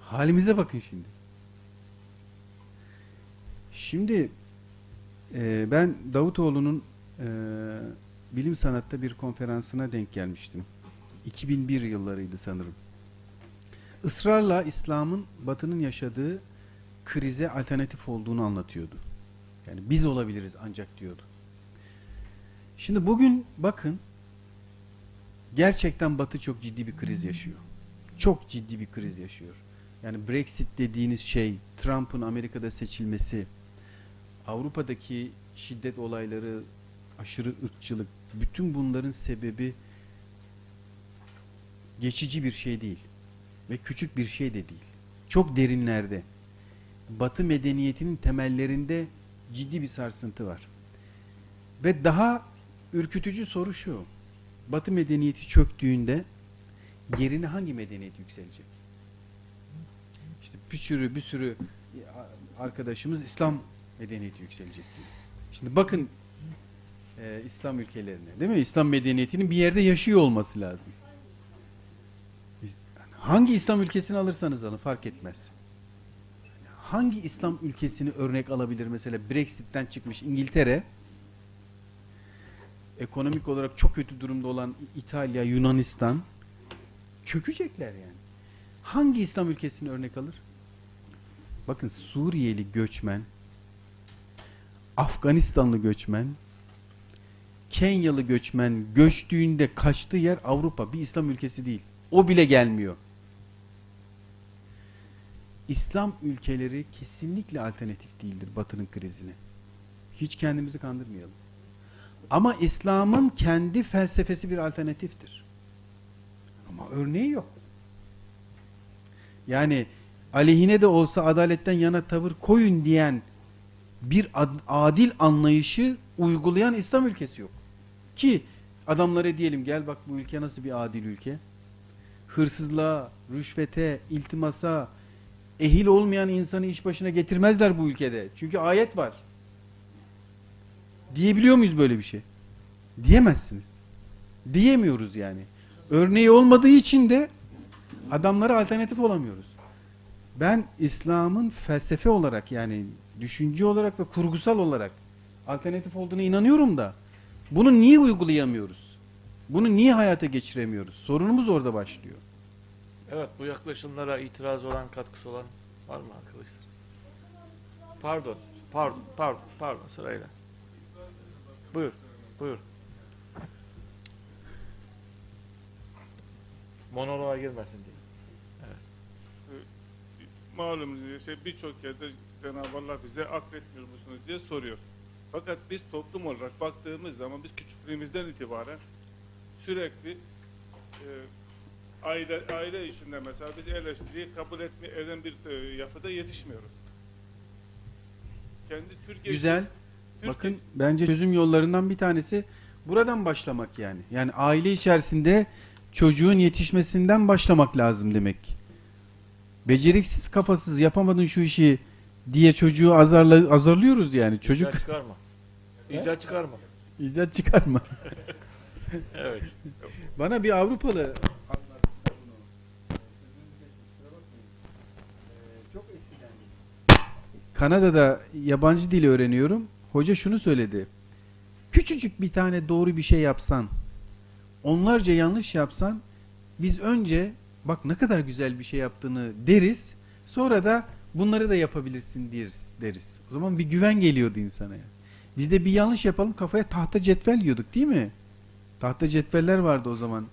Halimize bakın şimdi. Şimdi e, ben Davutoğlu'nun e, bilim sanatta bir konferansına denk gelmiştim. 2001 yıllarıydı sanırım. Israrla İslam'ın Batı'nın yaşadığı krize alternatif olduğunu anlatıyordu. Yani biz olabiliriz ancak diyordu. Şimdi bugün bakın gerçekten Batı çok ciddi bir kriz yaşıyor. Çok ciddi bir kriz yaşıyor. Yani Brexit dediğiniz şey, Trump'ın Amerika'da seçilmesi, Avrupa'daki şiddet olayları, aşırı ırkçılık, bütün bunların sebebi geçici bir şey değil. Ve küçük bir şey de değil. Çok derinlerde. Batı medeniyetinin temellerinde ciddi bir sarsıntı var. Ve daha ürkütücü soru şu. Batı medeniyeti çöktüğünde yerine hangi medeniyet yükselecek? İşte bir sürü bir sürü arkadaşımız İslam medeniyeti yükselecek diyor. Şimdi bakın e, İslam ülkelerine değil mi? İslam medeniyetinin bir yerde yaşıyor olması lazım. Hangi İslam ülkesini alırsanız alın fark etmez. Hangi İslam ülkesini örnek alabilir mesela Brexit'ten çıkmış İngiltere ekonomik olarak çok kötü durumda olan İtalya, Yunanistan çökecekler yani. Hangi İslam ülkesini örnek alır? Bakın Suriyeli göçmen, Afganistanlı göçmen, Kenyalı göçmen göçtüğünde kaçtığı yer Avrupa, bir İslam ülkesi değil. O bile gelmiyor. İslam ülkeleri kesinlikle alternatif değildir Batı'nın krizine. Hiç kendimizi kandırmayalım. Ama İslam'ın kendi felsefesi bir alternatiftir. Ama örneği yok. Yani aleyhine de olsa adaletten yana tavır koyun diyen bir ad- adil anlayışı uygulayan İslam ülkesi yok. Ki adamlara diyelim gel bak bu ülke nasıl bir adil ülke. Hırsızlığa, rüşvete, iltimasa, ehil olmayan insanı iş başına getirmezler bu ülkede. Çünkü ayet var. Diyebiliyor muyuz böyle bir şey? Diyemezsiniz. Diyemiyoruz yani. Örneği olmadığı için de adamlara alternatif olamıyoruz. Ben İslam'ın felsefe olarak yani düşünce olarak ve kurgusal olarak alternatif olduğuna inanıyorum da bunu niye uygulayamıyoruz? Bunu niye hayata geçiremiyoruz? Sorunumuz orada başlıyor. Evet bu yaklaşımlara itiraz olan katkısı olan var mı arkadaşlar? Pardon, pardon, pardon, pardon sırayla. Buyur, buyur. Monoloğa girmesin diye. Evet. malum işte birçok yerde Cenab-ı Allah bize akletmiyor musunuz diye soruyor. Fakat biz toplum olarak baktığımız zaman biz küçüklüğümüzden itibaren sürekli e, aile aile işinde mesela biz eleştiriyi kabul etme eden bir e, yapıda yetişmiyoruz. Kendi Türkiye Güzel. Bakın bence çözüm yollarından bir tanesi buradan başlamak yani. Yani aile içerisinde çocuğun yetişmesinden başlamak lazım demek. Beceriksiz, kafasız, yapamadın şu işi diye çocuğu azarla, azarlıyoruz yani. Çocuk İcat çıkarma. İcat çıkarma. icat çıkarma. Evet. Bana bir Avrupalı Kanada'da yabancı dil öğreniyorum. Hoca şunu söyledi. Küçücük bir tane doğru bir şey yapsan, onlarca yanlış yapsan, biz önce bak ne kadar güzel bir şey yaptığını deriz. Sonra da bunları da yapabilirsin deriz. deriz. O zaman bir güven geliyordu insana. Biz de bir yanlış yapalım kafaya tahta cetvel yiyorduk değil mi? Tahta cetveller vardı o zaman.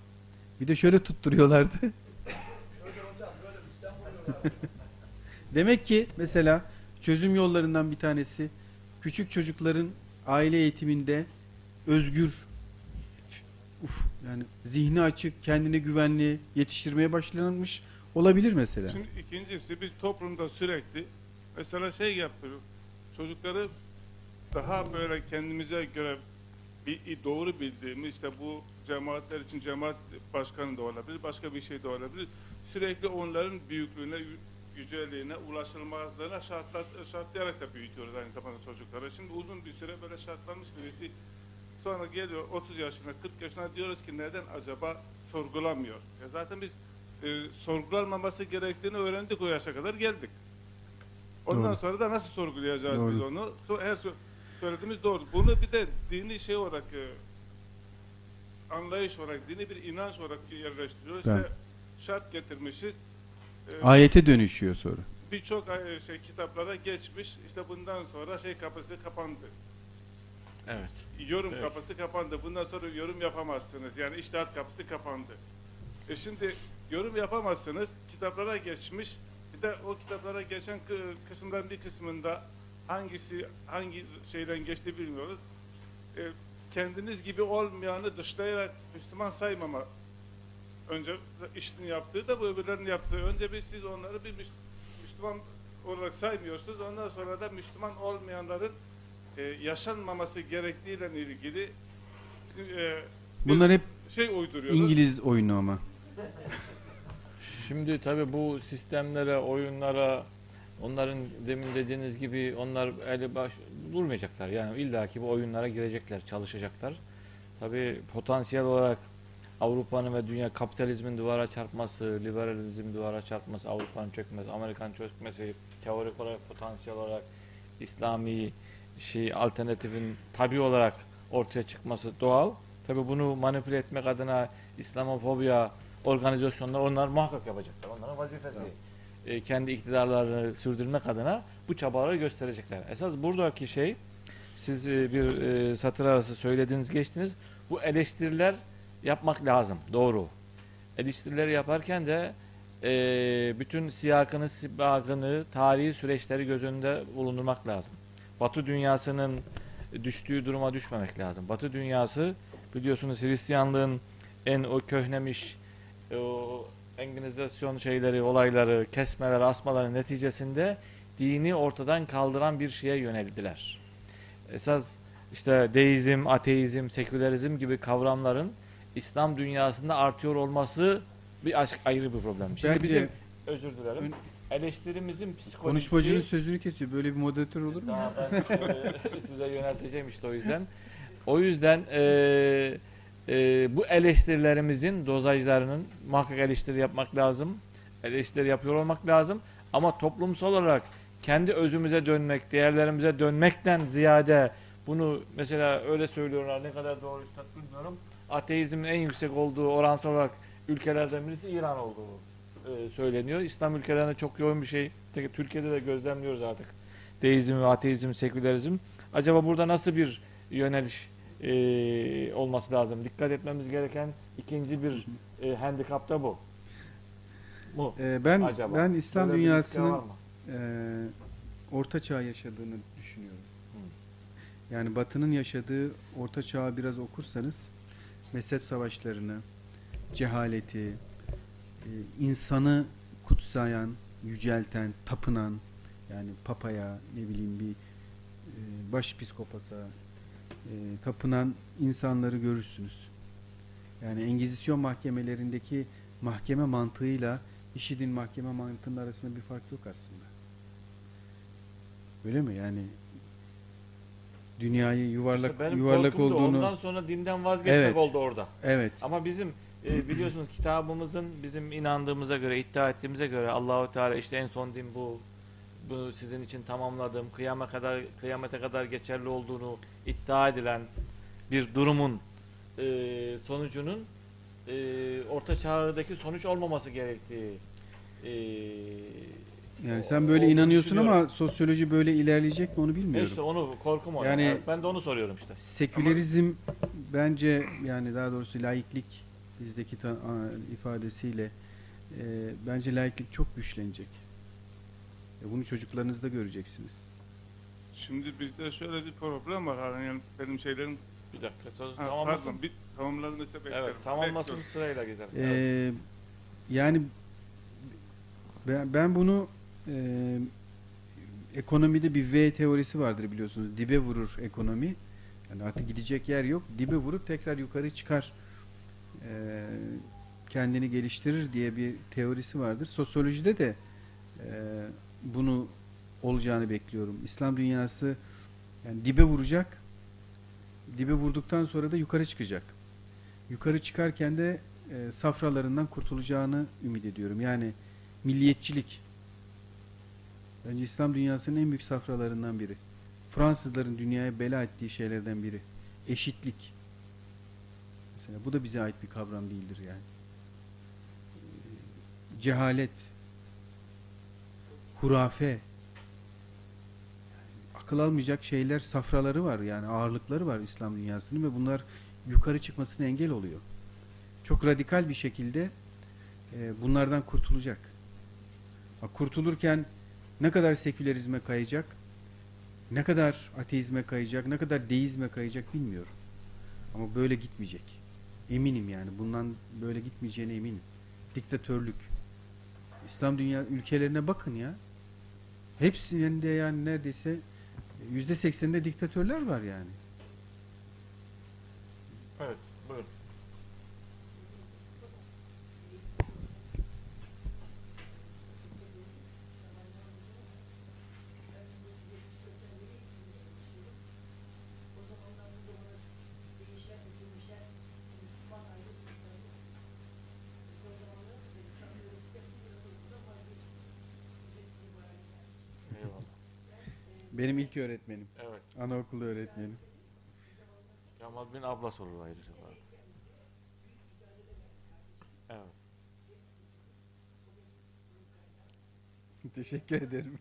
Bir de şöyle tutturuyorlardı. Demek ki mesela çözüm yollarından bir tanesi küçük çocukların aile eğitiminde özgür uf, yani zihni açık, kendine güvenli yetiştirmeye başlanmış olabilir mesela. Şimdi ikincisi biz toplumda sürekli mesela şey yapıyoruz. Çocukları daha böyle kendimize göre bir doğru bildiğimiz işte bu cemaatler için cemaat başkanı da olabilir, başka bir şey de olabilir. Sürekli onların büyüklüğüne, yüceliğine, ulaşılmazlığına şartlar, şartlayarak da büyütüyoruz aynı zamanda çocukları. Şimdi uzun bir süre böyle şartlanmış birisi sonra geliyor 30 yaşına, 40 yaşına diyoruz ki neden acaba sorgulamıyor? Ya zaten biz e, sorgulanmaması gerektiğini öğrendik o yaşa kadar geldik. Ondan Doğru. sonra da nasıl sorgulayacağız Doğru. biz onu? Her sö- söylediğimiz doğru. Bunu bir de dini şey olarak e, anlayış olarak, dini bir inanç olarak yerleştiriyoruz. Evet. İşte şart getirmişiz. E, Ayete dönüşüyor sonra. Birçok e, şey kitaplara geçmiş. İşte bundan sonra şey kapısı kapandı. Evet. Yorum Evet. kapısı kapandı. Bundan sonra yorum yapamazsınız. Yani iştihat kapısı kapandı. E şimdi yorum yapamazsınız. Kitaplara geçmiş. Bir de o kitaplara geçen kı- kısımların bir kısmında hangisi hangi şeyden geçti bilmiyoruz. E, kendiniz gibi olmayanı dışlayarak Müslüman saymama önce işini yaptığı da bu öbürlerinin yaptığı. Önce biz siz onları bir Müs- Müslüman olarak saymıyorsunuz. Ondan sonra da Müslüman olmayanların e, yaşanmaması gerektiğiyle ilgili e, Bunlar hep şey uyduruyoruz. İngiliz oyunu ama. Şimdi tabii bu sistemlere, oyunlara, onların demin dediğiniz gibi onlar eli baş durmayacaklar. Yani illaki bu oyunlara girecekler, çalışacaklar. Tabii potansiyel olarak Avrupa'nın ve dünya kapitalizmin duvara çarpması, liberalizm duvara çarpması, Avrupa'nın çökmesi, Amerikan çökmesi, teorik olarak, potansiyel olarak İslami şey alternatifin tabi olarak ortaya çıkması doğal. Tabii bunu manipüle etmek adına İslamofobiya organizasyonlar onlar muhakkak yapacaklar. Onların vazifesi. E, kendi iktidarlarını sürdürmek adına bu çabaları gösterecekler. Esas buradaki şey siz e, bir e, satır arası söylediğiniz geçtiniz. Bu eleştiriler yapmak lazım. Doğru. Eleştirileri yaparken de e, bütün siyakını, sibakını, tarihi süreçleri göz önünde bulundurmak lazım. Batı dünyasının düştüğü duruma düşmemek lazım. Batı dünyası biliyorsunuz Hristiyanlığın en o köhnemiş o Enginizasyon şeyleri, olayları, kesmeler, asmaların neticesinde dini ortadan kaldıran bir şeye yöneldiler. Esas işte deizm, ateizm, sekülerizm gibi kavramların İslam dünyasında artıyor olması bir aşk ayrı bir problem. Şimdi Bence bizim özür dilerim. Eleştirimizin psikolojisi konuşmacının sözünü kesiyor. Böyle bir moderatör olur mu? daha ben e, size yönelteceğim işte o yüzden. O yüzden e, e, bu eleştirilerimizin dozajlarının muhakkak eleştiri yapmak lazım. Eleştiri yapıyor olmak lazım. Ama toplumsal olarak kendi özümüze dönmek, değerlerimize dönmekten ziyade bunu mesela öyle söylüyorlar ne kadar doğru üstad bilmiyorum. Ateizmin en yüksek olduğu oransal olarak ülkelerden birisi İran olduğu e, söyleniyor. İslam ülkelerinde çok yoğun bir şey. Türkiye'de de gözlemliyoruz artık. Deizm, ve ateizm, sekülerizm. Acaba burada nasıl bir yöneliş e, olması lazım? Dikkat etmemiz gereken ikinci bir e, handikap da bu. Bu. Ee, ben Acaba? ben İslam Böyle dünyasının e, orta çağ yaşadığını düşünüyorum. Yani Batı'nın yaşadığı orta çağı biraz okursanız mezhep savaşlarını, cehaleti, e, insanı kutsayan, yücelten, tapınan yani papaya ne bileyim bir e, başpiskopasa e, tapınan insanları görürsünüz. Yani Engizisyon mahkemelerindeki mahkeme mantığıyla IŞİD'in mahkeme mantığının arasında bir fark yok aslında. Öyle mi? Yani dünyayı yuvarlak İşte benim yuvarlak olduğunu ondan sonra dinden vazgeçmek Evet. oldu orada. evet Ama bizim e, biliyorsunuz kitabımızın bizim inandığımıza göre, iddia ettiğimize göre Allahu Teala işte en son din bu. Bu sizin için tamamladım. Kıyama kadar kıyamete kadar geçerli olduğunu iddia edilen bir durumun e, sonucunun e, orta çağdaki sonuç olmaması gerektiği e, yani sen böyle inanıyorsun ama sosyoloji böyle ilerleyecek mi onu E bilmiyorum. işte onu korkum o. Yani- Yani, ben de onu soruyorum işte. Sekülerizm bence yani daha doğrusu laiklik bizdeki ta- a- ifadesiyle e, bence laiklik çok güçlenecek. E, bunu çocuklarınızda göreceksiniz. Şimdi bizde şöyle bir problem var. Hani yani benim şeylerin Bir dakika söz ha, tamamlasın. pardon, bir tamamlanırsa beklerim. Evet tamamlasın Bekliyorum. sırayla gidelim. Ee, Evet. yani ben, ben bunu e, ekonomide bir V teorisi vardır biliyorsunuz. Dibe vurur ekonomi. Yani artık gidecek yer yok. Dibe vurup tekrar yukarı çıkar. e, kendini geliştirir diye bir teorisi vardır. Sosyolojide de e, bunu olacağını bekliyorum. İslam dünyası yani dibe vuracak. Dibe vurduktan sonra da yukarı çıkacak. Yukarı çıkarken de e, safralarından kurtulacağını ümit ediyorum. Yani milliyetçilik. Bence İslam dünyasının en büyük safralarından biri. Fransızların dünyaya bela ettiği şeylerden biri. Eşitlik. Mesela bu da bize ait bir kavram değildir yani. Ee, Cehalet. Hurafe. Yani akıl almayacak şeyler, safraları var yani ağırlıkları var İslam dünyasının ve bunlar yukarı çıkmasına engel oluyor. Çok radikal bir şekilde e, bunlardan kurtulacak. Kurtulurken ne kadar sekülerizme kayacak, ne kadar ateizme kayacak, ne kadar deizme kayacak bilmiyorum. Ama böyle gitmeyecek. Eminim yani. Bundan böyle gitmeyeceğine eminim. Diktatörlük. İslam dünya ülkelerine bakın ya. Hepsinde yani neredeyse yüzde sekseninde diktatörler var yani. Evet buyurun. Benim ilk öğretmenim. Evet. Anaokulu öğretmenim. Kemal bin abla sorulu ayrıca. arada. Evet. Teşekkür ederim.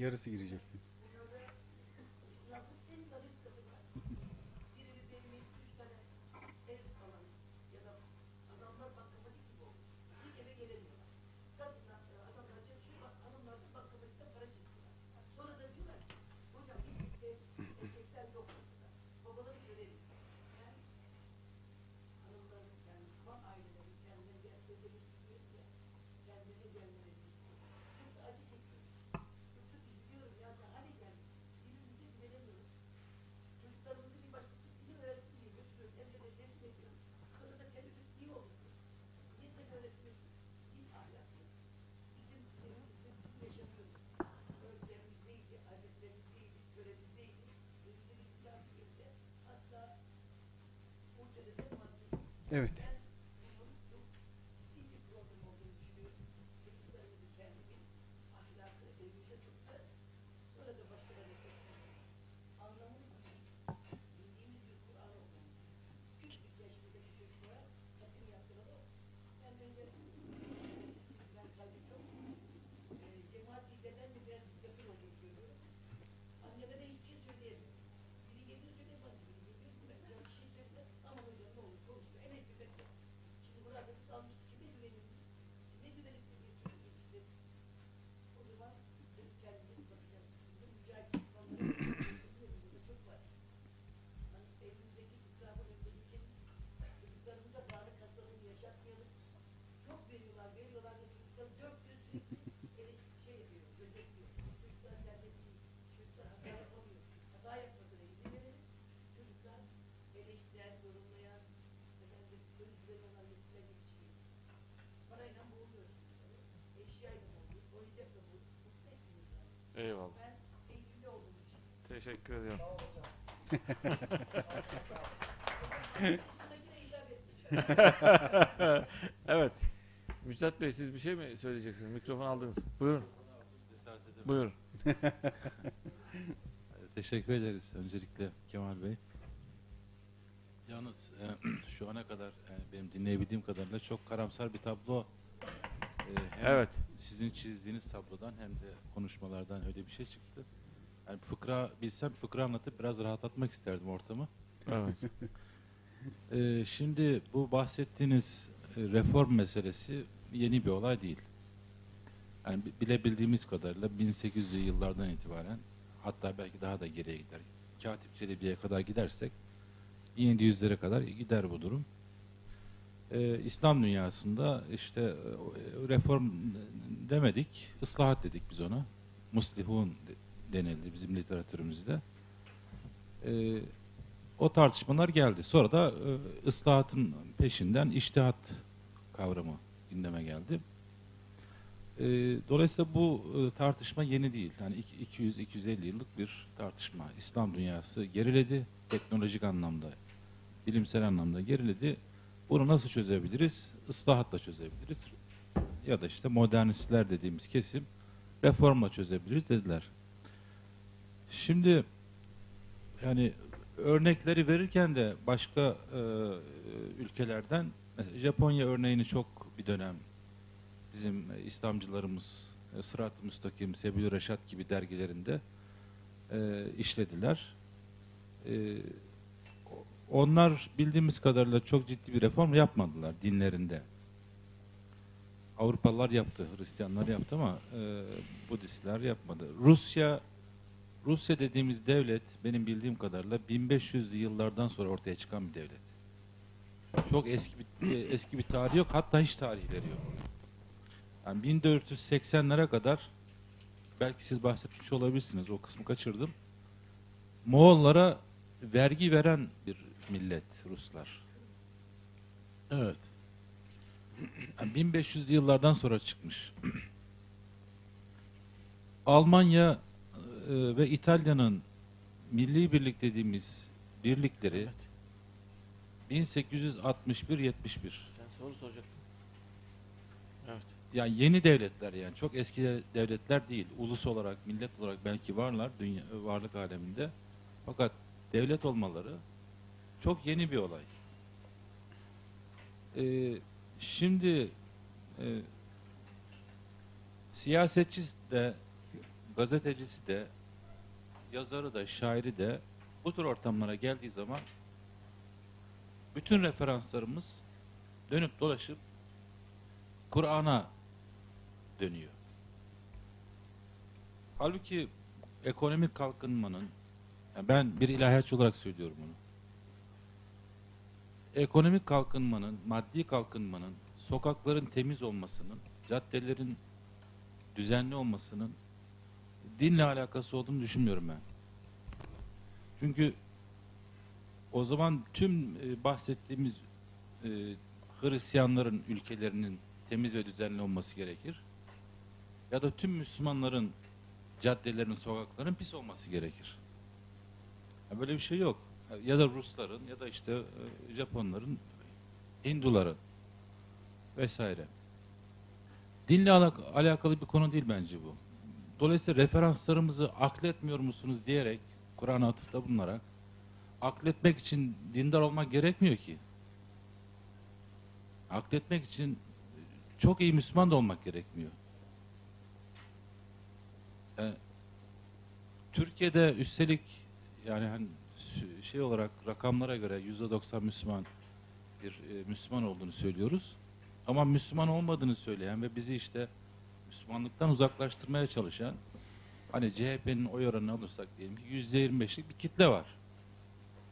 Yarısı girecekti. Evet. Teşekkür ediyorum. Evet. Müjdat Bey siz bir şey mi söyleyeceksiniz? Mikrofon aldınız. Buyurun. Buyurun. Teşekkür ederiz öncelikle Kemal Bey. Yalnız e, şu ana kadar e, benim dinleyebildiğim kadarıyla çok karamsar bir tablo. E, hem Evet. Sizin çizdiğiniz tablodan hem de konuşmalardan öyle bir şey çıktı. Yani fıkra bilsem fıkra anlatıp biraz rahatlatmak isterdim ortamı. Evet. E, şimdi bu bahsettiğiniz e, reform meselesi yeni bir olay değil. Yani bi- bilebildiğimiz kadarıyla 1800'lü yıllardan itibaren hatta belki daha da geriye gider. Katip Çelebi'ye kadar gidersek 1700'lere kadar gider bu durum. Ee, İslam dünyasında işte e, reform demedik, ıslahat dedik biz ona. Muslihun denildi bizim literatürümüzde. Ee, o tartışmalar geldi. Sonra da e, ıslahatın peşinden iştihat kavramı gündeme geldi. E, dolayısıyla bu e, tartışma yeni değil. Yani 200-250 yıllık bir tartışma. İslam dünyası geriledi. Teknolojik anlamda, bilimsel anlamda geriledi. Bunu nasıl çözebiliriz? Islahatla çözebiliriz. Ya da işte modernistler dediğimiz kesim reformla çözebiliriz dediler. Şimdi yani örnekleri verirken de başka e, ülkelerden mesela Japonya örneğini çok bir dönem bizim İslamcılarımız e, Sırat-ı Müstakim, Sebil Reşat gibi dergilerinde e, işlediler. E, onlar bildiğimiz kadarıyla çok ciddi bir reform yapmadılar dinlerinde. Avrupalılar yaptı, Hristiyanlar yaptı ama e, Budistler yapmadı. Rusya Rusya dediğimiz devlet benim bildiğim kadarıyla 1500 yıllardan sonra ortaya çıkan bir devlet. Çok eski bir, e, eski bir tarihi yok. Hatta hiç tarihleri yok. Yani 1480'lere kadar belki siz bahsetmiş olabilirsiniz. O kısmı kaçırdım. Moğollara vergi veren bir millet Ruslar. Evet. Yani 1500 yıllardan sonra çıkmış. Almanya e, ve İtalya'nın milli birlik dediğimiz birlikleri 1861-71 Sen soru soracaktın. Evet. yani yeni devletler yani çok eski devletler değil. Ulus olarak, millet olarak belki varlar dünya varlık aleminde. Fakat devlet olmaları çok yeni bir olay. Ee, şimdi e, siyasetçisi de, gazetecisi de, yazarı da, şairi de bu tür ortamlara geldiği zaman bütün referanslarımız dönüp dolaşıp Kur'an'a dönüyor. Halbuki ekonomik kalkınmanın, yani ben bir ilahiyatçı olarak söylüyorum bunu. Ekonomik kalkınmanın, maddi kalkınmanın, sokakların temiz olmasının, caddelerin düzenli olmasının dinle alakası olduğunu düşünmüyorum ben. Çünkü o zaman tüm e, bahsettiğimiz e, Hristiyanların ülkelerinin temiz ve düzenli olması gerekir. Ya da tüm Müslümanların caddelerin, sokakların pis olması gerekir. Böyle bir şey yok. Ya da Rusların ya da işte e, Japonların, Hinduların vesaire. Dinle alak- alakalı bir konu değil bence bu. Dolayısıyla referanslarımızı akletmiyor musunuz diyerek Kur'an'a atıfta bulunarak akletmek için dindar olmak gerekmiyor ki. Akletmek için çok iyi Müslüman da olmak gerekmiyor. Yani, Türkiye'de üstelik yani hani şey olarak rakamlara göre yüzde 90 Müslüman bir e, Müslüman olduğunu söylüyoruz. Ama Müslüman olmadığını söyleyen ve bizi işte Müslümanlıktan uzaklaştırmaya çalışan hani CHP'nin oy oranını alırsak diyelim ki yüzde 25'lik bir kitle var.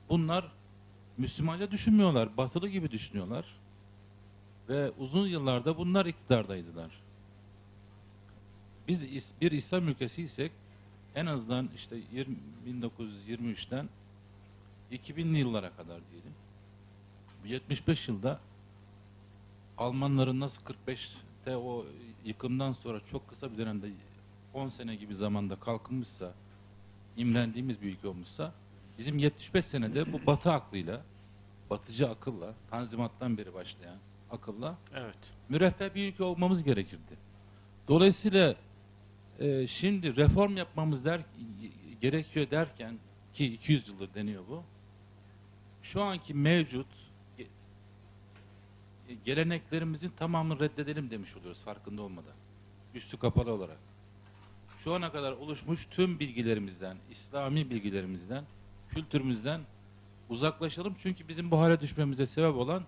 Bunlar Müslümanca düşünmüyorlar, batılı gibi düşünüyorlar. Ve uzun yıllarda bunlar iktidardaydılar. Biz bir İslam ülkesiysek en azından işte 20, 1923'ten 2000'li yıllara kadar diyelim. Bu 75 yılda Almanların nasıl 45'te o yıkımdan sonra çok kısa bir dönemde 10 sene gibi zamanda kalkınmışsa, imrendiğimiz bir ülke olmuşsa, bizim 75 senede bu batı aklıyla, batıcı akılla, tanzimattan beri başlayan akılla Evet. müreffeh bir ülke olmamız gerekirdi. Dolayısıyla e, şimdi reform yapmamız der, gerekiyor derken ki 200 yıldır deniyor bu. Şu anki mevcut geleneklerimizin tamamını reddedelim demiş oluyoruz farkında olmadan. Üstü kapalı olarak. Şu ana kadar oluşmuş tüm bilgilerimizden, İslami bilgilerimizden, kültürümüzden uzaklaşalım. Çünkü bizim bu hale düşmemize sebep olan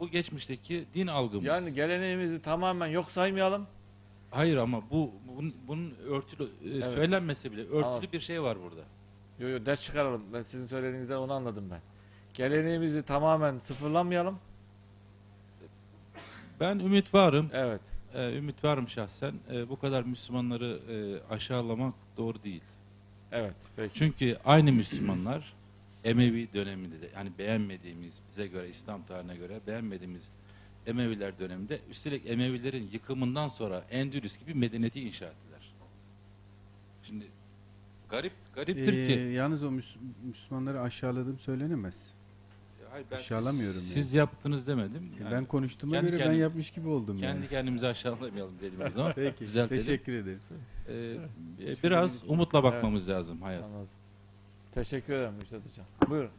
bu geçmişteki din algımız. Yani geleneğimizi tamamen yok saymayalım. Hayır ama bu bunun, bunun örtülü e, Evet. söylenmese bile örtülü Anladım. bir şey var burada. Yo yo ders çıkaralım. Ben sizin söylediğinizden onu anladım ben. Geleneğimizi tamamen sıfırlamayalım. Ben ümit varım. Evet. e, ümit varım şahsen. E, bu kadar Müslümanları e, aşağılamak doğru değil. Evet. Peki. Çünkü aynı Müslümanlar Emevi döneminde de yani beğenmediğimiz bize göre İslam tarihine göre beğenmediğimiz Emeviler döneminde üstelik Emevilerin yıkımından sonra Endülüs gibi medeniyeti inşa ettiler. Şimdi garip gariptir Ee, ki yalnız o Müs- Müslümanları aşağıladığım söylenemez. Hayır, ben aşağılamıyorum siz yaptınız demedim. Yani ben konuştuğuma kendi göre ben kendim- yapmış gibi oldum kendi yani. kendimizi aşağılamayalım dediğimiz zaman Peki. düzeltelim. Teşekkür ederim. Ee, biraz umutla bakmamız lazım hayat. Anladım. Teşekkür ederim Müjdat Hocam. Buyurun.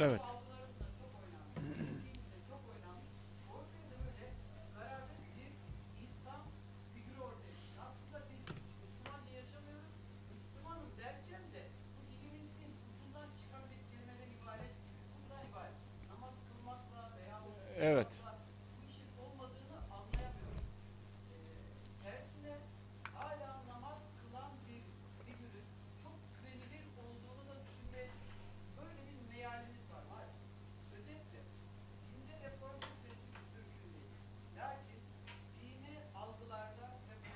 Evet. Evet.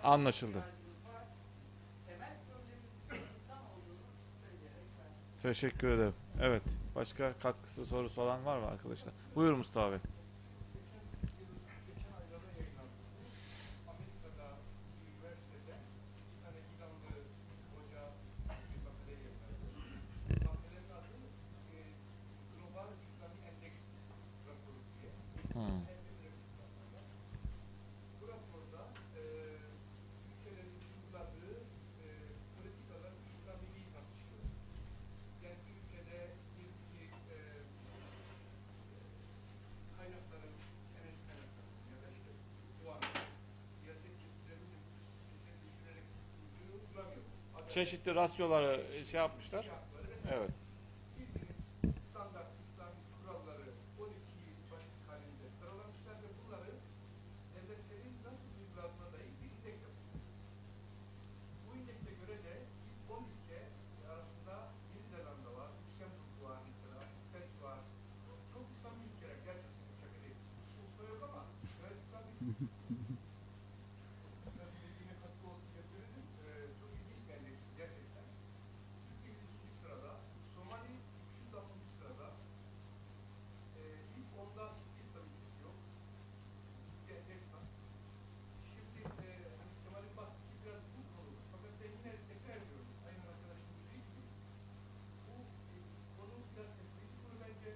Anlaşıldı. Teşekkür ederim. Evet. Başka katkısı sorusu olan var mı arkadaşlar? Buyur Mustafa Bey. Çeşitli rasyoları şey yapmışlar. Evet. standart İslami kuralları 12 başlık halinde sıralamışlar ve bunları devletlerin nasıl uyguladığına dair bir indeks yapmışlar. Bu indekse göre de ilk 10 ülke arasında Yeni Zelanda var, Lüksemburg var mesela, İsveç var. Çok İslami ülkeler gerçekten şaka değil. Ulusla yok ama gayet İslami Tabii dediğine katkı olsun diye söyledim. Ee, çok ilginç bir endeks gerçekten. Türkiye 103. sırada, Somali 360. sırada. Ee, ilk onda hiçbir İslam ülkesi yok. Türkiye tek var. Şimdi e, hani Kemal'in bahsettiği biraz bu konu. Fakat ben yine tekrar ediyorum. Aynı arkadaşımız değil ki. Bu e, konu biraz tespiti konu bence.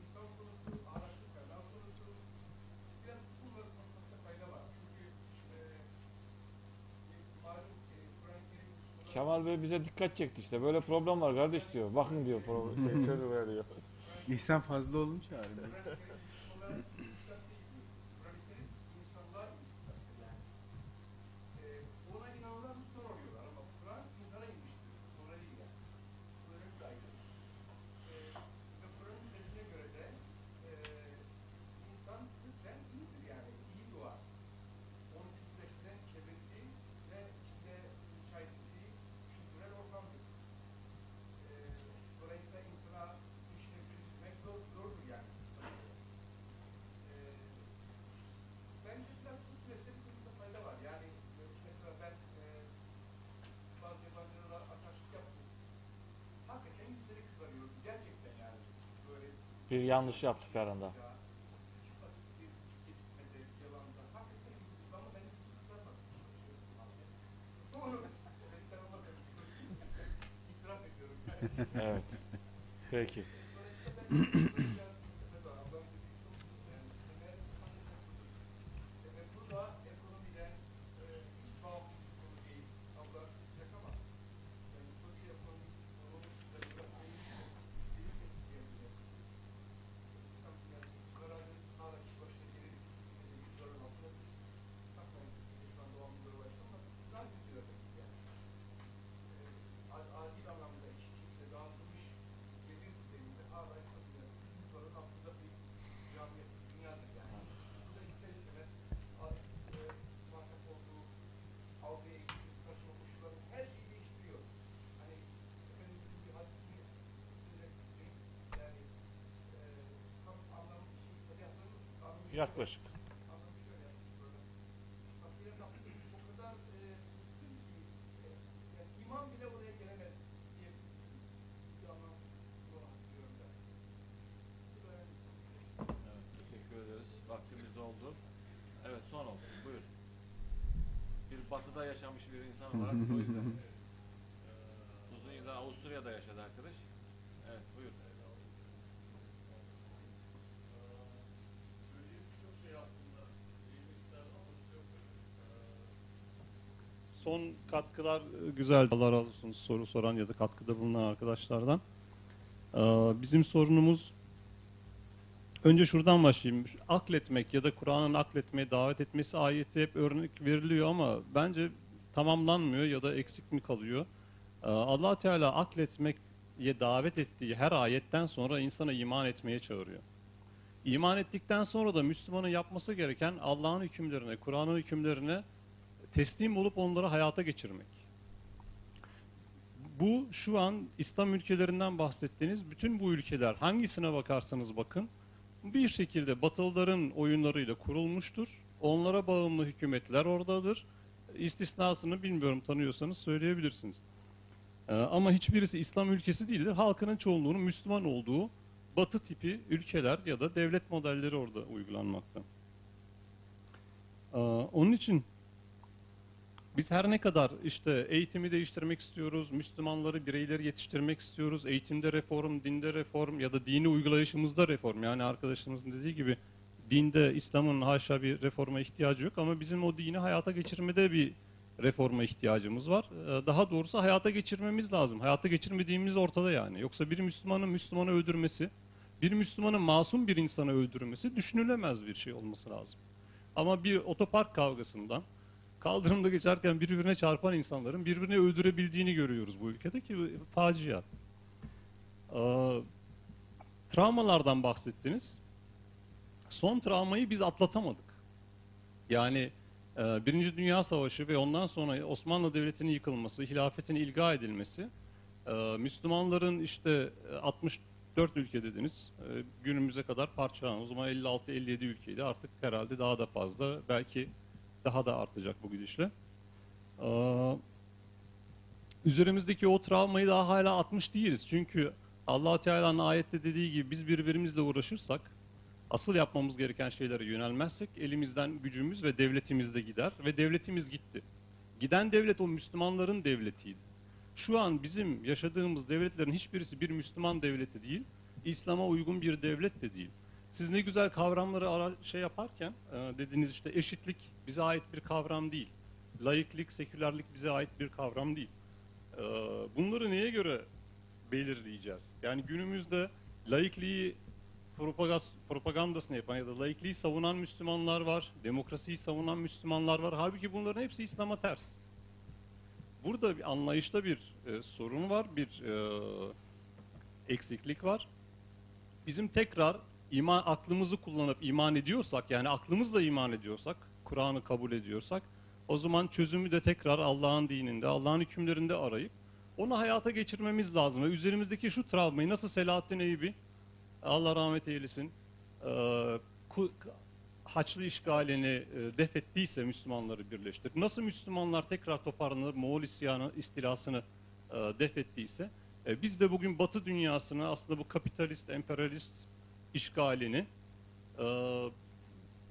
İnsan konusu, araçlı kaynağı konusu. Biraz bu konuları konuşmakta fayda var. Çünkü e, e, malum e, Kur'an-ı Kerim Müslümanlar- Kemal Bey bize dikkat çekti işte. Böyle problem var kardeş diyor. Bakın diyor problem. Şey, çözüveriyor. İhsan fazla olun çağırın. Ona inananlar Müslüman oluyorlar ama Kur'an insana inmiştir. Sonra değil yani. Kur'an'ın da ayrı. Ee, ve Kur'an'ın sesine göre de e, insan lütfen iyidir yani. iyi doğar. Onu güçleştiren çevresi ve içinde inşa ettiği kültürel ortamdır. Ee, dolayısıyla insana işini çözmek zor, zordur yani. Ee, Bence biraz bu süreçte bir kısımda fayda var. Yani e, mesela ben e, bazı yabancılara arkadaşlık yaptım. Hakikaten yüzleri kızarıyorum. Gerçekten yani. Böyle Bir yanlış yaptıklarında. ya, küçük basit bir gecikmede, yalanda. Hakikaten yüzü kızarma. Ben yüzü kızarmadım. Doğru. Ben ona itiraf ediyorum. Evet. Peki. Ve bu da ekonomiden e, hiç bağımsız bir konu değil. Allah sıcak ama yani sosyal ekonomik konu üzerinde ayrı bir bir etkileyebilir. İslam dünyası kararı hala kişi başına gelir. Yüzlerin altında takmayın. Şu anda o anlamda başlamadı. Daha güzel ödedi yani. E, ad- adil anlamda iki kimse dağıtılmış gelir düzeyinde hala İslam dünyası yüzlerin altında bir camiye, dünyadır yani. Bu da ister istemez a- e, muhatap olduğu algıya ilişkin taşıma koşulları her şeyi değiştiriyor. Hani Efendimizin bir hadisini düzelteceğim. Yani e, tam anlam şey, tabiatların anlamı Yaklaşık. anlamı şöyle böyle. Fakire kaptım. O kadar e, üstün ki e, yani iman bile oraya gelemez diye bir anlam hatırlıyorum ben. Bu da önemli. Evet, teşekkür ederiz. Vaktimiz doldu. Evet, son olsun. Buyur. Bir batıda yaşamış bir insan olarak o yüzden. Uzun yıllar Avusturya'da yaşadı arkadaş. Evet, buyur. Son katkılar e, güzel. Allah razı olsun soru soran ya da katkıda bulunan arkadaşlardan. Ee, Bizim sorunumuz önce şuradan başlayayım. Akletmek ya da Kur'an'ın akletmeye davet etmesi ayeti hep örnek veriliyor ama bence tamamlanmıyor ya da eksik mi kalıyor? allah Teala akletmeye davet ettiği her ayetten sonra insana iman etmeye çağırıyor. İman ettikten sonra da Müslümanın yapması gereken Allah'ın hükümlerine, Kur'an'ın hükümlerine teslim olup onları hayata geçirmek. Bu şu an İslam ülkelerinden bahsettiğiniz bütün bu ülkeler hangisine bakarsanız bakın bir şekilde Batılıların oyunlarıyla kurulmuştur. Onlara bağımlı hükümetler oradadır. İstisnasını bilmiyorum tanıyorsanız söyleyebilirsiniz. Ee, ama hiçbirisi İslam ülkesi değildir. Halkının çoğunluğunun Müslüman olduğu Batı tipi ülkeler ya da devlet modelleri orada uygulanmakta. Ee, onun için biz her ne kadar işte eğitimi değiştirmek istiyoruz, Müslümanları, bireyleri yetiştirmek istiyoruz, eğitimde reform, dinde reform ya da dini uygulayışımızda reform. Yani arkadaşımızın dediği gibi dinde İslam'ın haşa bir reforma ihtiyacı yok ama bizim o dini hayata geçirmede bir reforma ihtiyacımız var. Ee, Daha doğrusu hayata geçirmemiz lazım. Hayata geçirmediğimiz ortada yani. Yoksa bir Müslümanın Müslümanı öldürmesi, bir Müslümanın masum bir insanı öldürmesi düşünülemez bir şey olması lazım. Ama bir otopark kavgasından Kaldırımda geçerken birbirine çarpan insanların birbirini öldürebildiğini görüyoruz bu ülkede ki bu facia. Ee, travmalardan bahsettiniz. Son travmayı biz atlatamadık. Yani e, Birinci Dünya Savaşı ve ondan sonra Osmanlı Devleti'nin yıkılması, hilafetin ilga edilmesi, e, Müslümanların işte e, 64 ülke dediniz, e, günümüze kadar parçalanan, o zaman 56-57 ülkeydi artık herhalde daha da fazla, belki daha da artacak bu gidişle. Ee, üzerimizdeki o travmayı daha hala atmış değiliz. Çünkü allah Teala'nın ayette dediği gibi biz birbirimizle uğraşırsak, asıl yapmamız gereken şeylere yönelmezsek elimizden gücümüz ve devletimiz de gider ve devletimiz gitti. Giden devlet o Müslümanların devletiydi. Şu an bizim yaşadığımız devletlerin hiçbirisi bir Müslüman devleti değil, İslam'a uygun bir devlet de değil. Siz ne güzel kavramları ara, şey yaparken e, dediğiniz işte eşitlik bize ait bir kavram değil. Laiklik, sekülerlik bize ait bir kavram değil. E, bunları neye göre belirleyeceğiz? Yani günümüzde laikliği propagandasını yapan ya da laikliği savunan Müslümanlar var, demokrasiyi savunan Müslümanlar var. Halbuki bunların hepsi İslam'a ters. Burada bir anlayışta bir e, sorun var, bir e, eksiklik var. Bizim tekrar iman aklımızı kullanıp iman ediyorsak yani aklımızla iman ediyorsak, Kur'an'ı kabul ediyorsak o zaman çözümü de tekrar Allah'ın dininde, Allah'ın hükümlerinde arayıp onu hayata geçirmemiz lazım. Ve üzerimizdeki şu travmayı nasıl Selahattin Eyüp'i Allah rahmet eylesin e, Haçlı işgalini e, def ettiyse Müslümanları birleştirip nasıl Müslümanlar tekrar toparlanır Moğol isyanı istilasını e, def ettiyse biz de bugün Batı dünyasını aslında bu kapitalist, emperyalist işgalini e,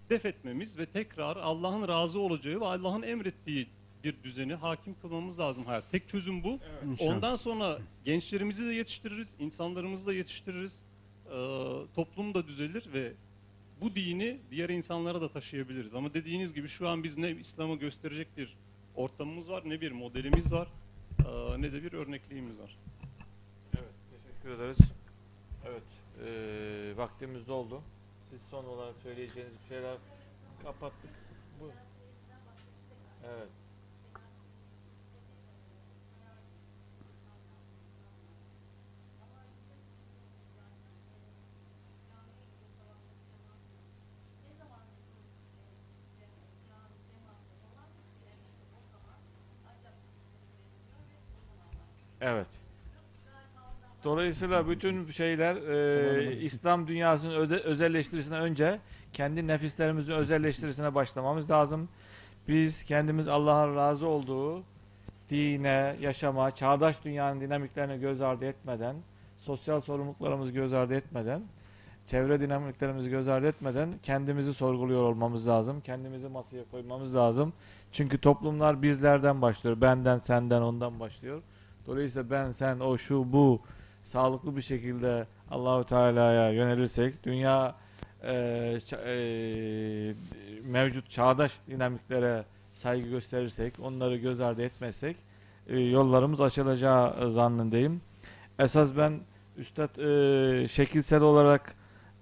def etmemiz ve tekrar Allah'ın razı olacağı ve Allah'ın emrettiği bir düzeni hakim kılmamız lazım hayat. Tek çözüm bu. İnşallah. Ondan sonra gençlerimizi de yetiştiririz, insanlarımızı da yetiştiririz. E, toplum da düzelir ve bu dini diğer insanlara da taşıyabiliriz. Ama dediğiniz gibi şu an biz ne İslam'ı gösterecek bir ortamımız var, ne bir modelimiz var, e, ne de bir örnekliğimiz var. Evet, teşekkür ederiz. Evet, eee vaktimiz doldu. Siz son olarak söyleyeceğiniz bir şeyler kapattık. Bu. Evet. Evet. Dolayısıyla bütün şeyler e, İslam dünyasının öde, özelleştirisine önce kendi nefislerimizin özelleştirisine başlamamız lazım. Biz kendimiz Allah'ın razı olduğu dine, yaşama, çağdaş dünyanın dinamiklerini göz ardı etmeden, sosyal sorumluluklarımızı göz ardı etmeden, çevre dinamiklerimizi göz ardı etmeden kendimizi sorguluyor olmamız lazım. Kendimizi masaya koymamız lazım. Çünkü toplumlar bizlerden başlıyor. Benden, senden, ondan başlıyor. Dolayısıyla ben, sen, o, şu, bu sağlıklı bir şekilde Allahu Teala'ya yönelirsek, dünya e, e, mevcut çağdaş dinamiklere saygı gösterirsek, onları göz ardı etmezsek e, yollarımız açılacağı zannındayım. Esas ben Üstad e, şekilsel olarak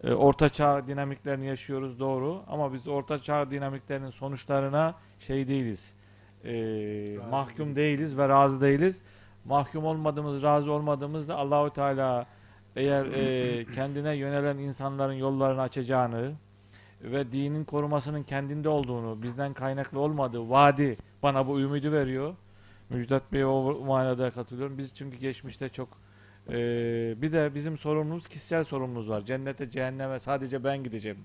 e, orta çağ dinamiklerini yaşıyoruz doğru ama biz orta çağ dinamiklerinin sonuçlarına şey değiliz. E, mahkum değiliz ve razı değiliz. Mahkum olmadığımız, razı olmadığımız da Allahu Teala eğer e, kendine yönelen insanların yollarını açacağını ve dinin korumasının kendinde olduğunu, bizden kaynaklı olmadığı vaadi bana bu ümidi veriyor. Müjdat Bey'e o manada katılıyorum. Biz çünkü geçmişte çok e, bir de bizim sorumluluğumuz kişisel sorumluluğumuz var. Cennete, cehenneme sadece ben gideceğim.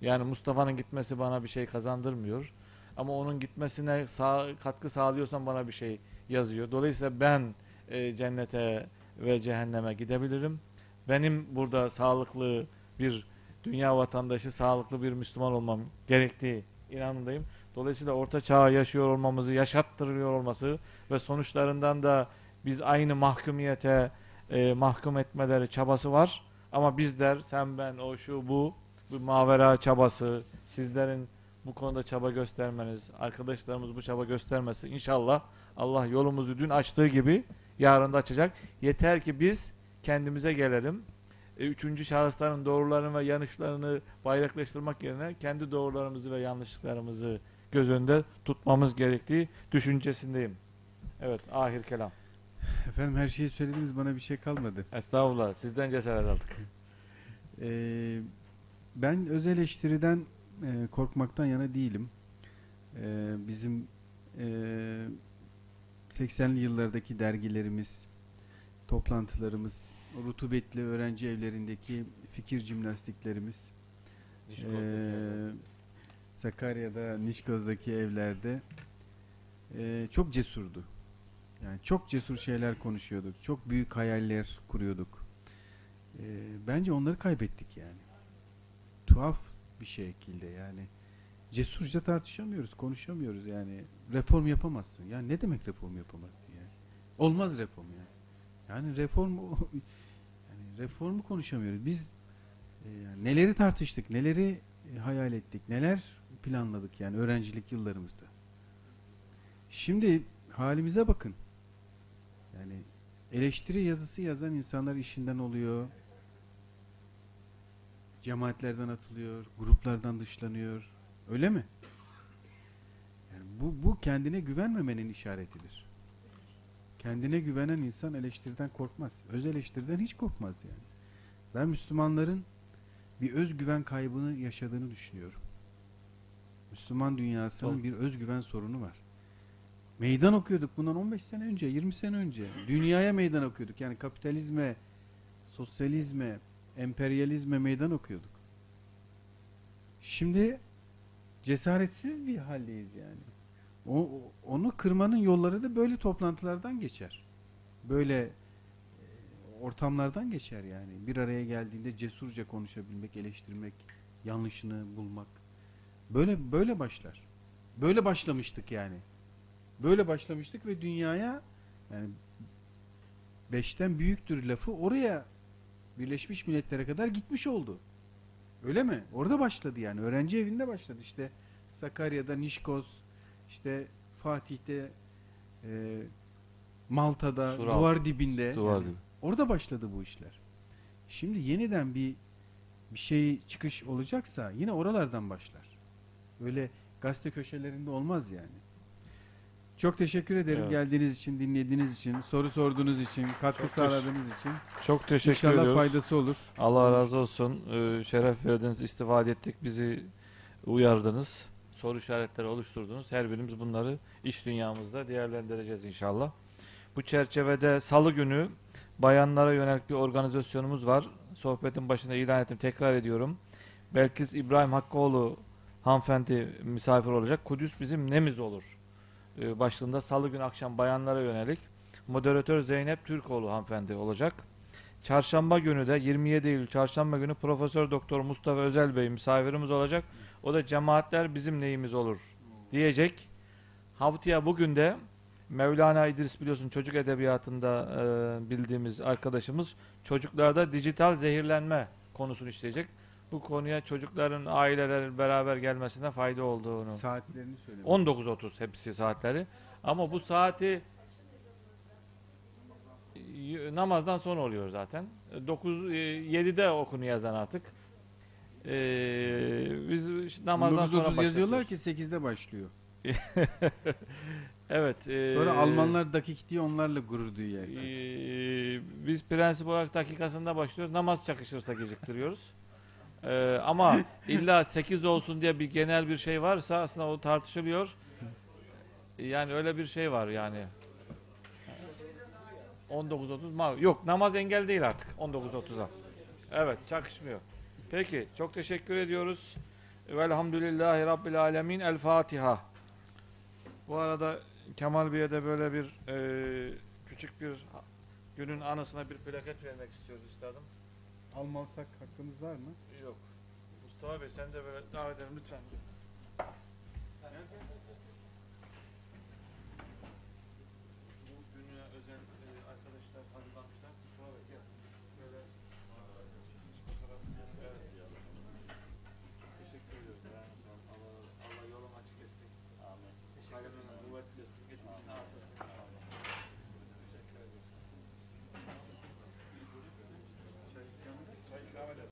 Yani Mustafa'nın gitmesi bana bir şey kazandırmıyor. Ama onun gitmesine sağ, katkı sağlıyorsam bana bir şey yazıyor. Dolayısıyla ben e, cennete ve cehenneme gidebilirim. Benim burada sağlıklı bir dünya vatandaşı, sağlıklı bir Müslüman olmam gerektiği inanındayım. Dolayısıyla orta çağı yaşıyor olmamızı, yaşattırıyor olması ve sonuçlarından da biz aynı mahkumiyete e, mahkum etmeleri çabası var. Ama bizler, sen ben, o şu bu, bu mavera çabası, sizlerin bu konuda çaba göstermeniz, arkadaşlarımız bu çaba göstermesi inşallah Allah yolumuzu dün açtığı gibi yarın da açacak. Yeter ki biz kendimize gelelim. E, Üçüncü şahısların doğrularını ve yanlışlarını bayraklaştırmak yerine kendi doğrularımızı ve yanlışlıklarımızı göz önünde tutmamız gerektiği düşüncesindeyim. Evet, ahir kelam. Efendim her şeyi söylediniz bana bir şey kalmadı. Estağfurullah. Sizden cesaret aldık. Ee, ben öz eleştiriden e, korkmaktan yana değilim. Ee, bizim e, 80'li yıllardaki dergilerimiz, toplantılarımız, rutubetli öğrenci evlerindeki fikir jimnastiklerimiz, ee, Sakarya'da, Nişkoz'daki evlerde ee, çok cesurdu. Yani çok cesur şeyler konuşuyorduk. Çok büyük hayaller kuruyorduk. Ee, bence onları kaybettik yani. Tuhaf bir şekilde yani. Cesurca tartışamıyoruz, konuşamıyoruz yani. Reform yapamazsın. Ya ne demek reform yapamazsın yani? Olmaz reform yani. Yani reform yani reformu konuşamıyoruz. Biz e, yani neleri tartıştık, neleri e, hayal ettik, neler planladık yani öğrencilik yıllarımızda. Şimdi halimize bakın. Yani eleştiri yazısı yazan insanlar işinden oluyor. Cemaatlerden atılıyor, gruplardan dışlanıyor. Öyle mi? Yani bu, bu kendine güvenmemenin işaretidir. Kendine güvenen insan eleştiriden korkmaz. Öz eleştiriden hiç korkmaz yani. Ben Müslümanların bir özgüven kaybını yaşadığını düşünüyorum. Müslüman dünyasının Doğru. bir özgüven sorunu var. Meydan okuyorduk bundan 15 sene önce, 20 sene önce. Dünyaya meydan okuyorduk. Yani kapitalizme, sosyalizme, emperyalizme meydan okuyorduk. Şimdi cesaretsiz bir haldeyiz yani. O, onu kırmanın yolları da böyle toplantılardan geçer. Böyle e, ortamlardan geçer yani. Bir araya geldiğinde cesurca konuşabilmek, eleştirmek, yanlışını bulmak. Böyle böyle başlar. Böyle başlamıştık yani. Böyle başlamıştık ve dünyaya yani beşten büyüktür lafı oraya Birleşmiş Milletler'e kadar gitmiş oldu. Öyle mi? Orada başladı yani. Öğrenci evinde başladı. İşte Sakarya'da, Nişkoz, işte Fatih'te, e, Malta'da, Sural. duvar dibinde. Duvar yani dibi. Orada başladı bu işler. Şimdi yeniden bir bir şey çıkış olacaksa yine oralardan başlar. Böyle gazete köşelerinde olmaz yani. Çok teşekkür ederim Evet. geldiğiniz için, dinlediğiniz için, soru sorduğunuz için, katkı Çok sağladığınız için. Çok teşekkür İnşallah ediyoruz. faydası olur. Allah razı olsun. Ee, şeref verdiniz, istifade ettik, bizi uyardınız. Soru işaretleri oluşturdunuz. Her birimiz bunları iş dünyamızda değerlendireceğiz inşallah. Bu çerçevede salı günü bayanlara yönelik bir organizasyonumuz var. Sohbetin başında ilan ettim, tekrar ediyorum. Belkıs İbrahim Hakkıoğlu hanımefendi misafir olacak. Kudüs bizim nemiz olur? Ee, başlığında salı günü akşam bayanlara yönelik. Moderatör Zeynep Türkoğlu hanımefendi olacak. Çarşamba günü de 27 Eylül Çarşamba günü Profesör Doktor Mustafa Özel Bey misafirimiz olacak. O da cemaatler bizim neyimiz olur diyecek. Haftaya bugün de Mevlana İdris biliyorsun çocuk edebiyatında e, bildiğimiz arkadaşımız çocuklarda dijital zehirlenme konusunu işleyecek. Bu konuya çocukların ailelerin beraber gelmesine fayda olduğunu. Saatlerini söyle. 19.30 hepsi saatleri. Ama bu saati namazdan sonra oluyor zaten. 9 e, 7'de okunu yazan artık. Ee, biz namazdan sonra 19.30 yazıyorlar ki 8'de başlıyor. Evet. e, Sonra Almanlar dakik diye onlarla gurur duyuyor. Ee, biz prensip olarak dakikasında başlıyoruz. Namaz çakışırsa geciktiriyoruz. Ee, ama illa 8 olsun diye bir genel bir şey varsa aslında o tartışılıyor. Yani öyle bir şey var yani. 19.30 ma yok namaz engel değil artık 19.30'a. Evet çakışmıyor. Peki çok teşekkür ediyoruz. Velhamdülillahi Rabbil Alemin. El Fatiha. Bu arada Kemal Bey'e de böyle bir e, küçük bir günün anısına bir plaket vermek istiyoruz üstadım. Almansak hakkımız var mı? Mustafa Bey sen de böyle davet edelim lütfen.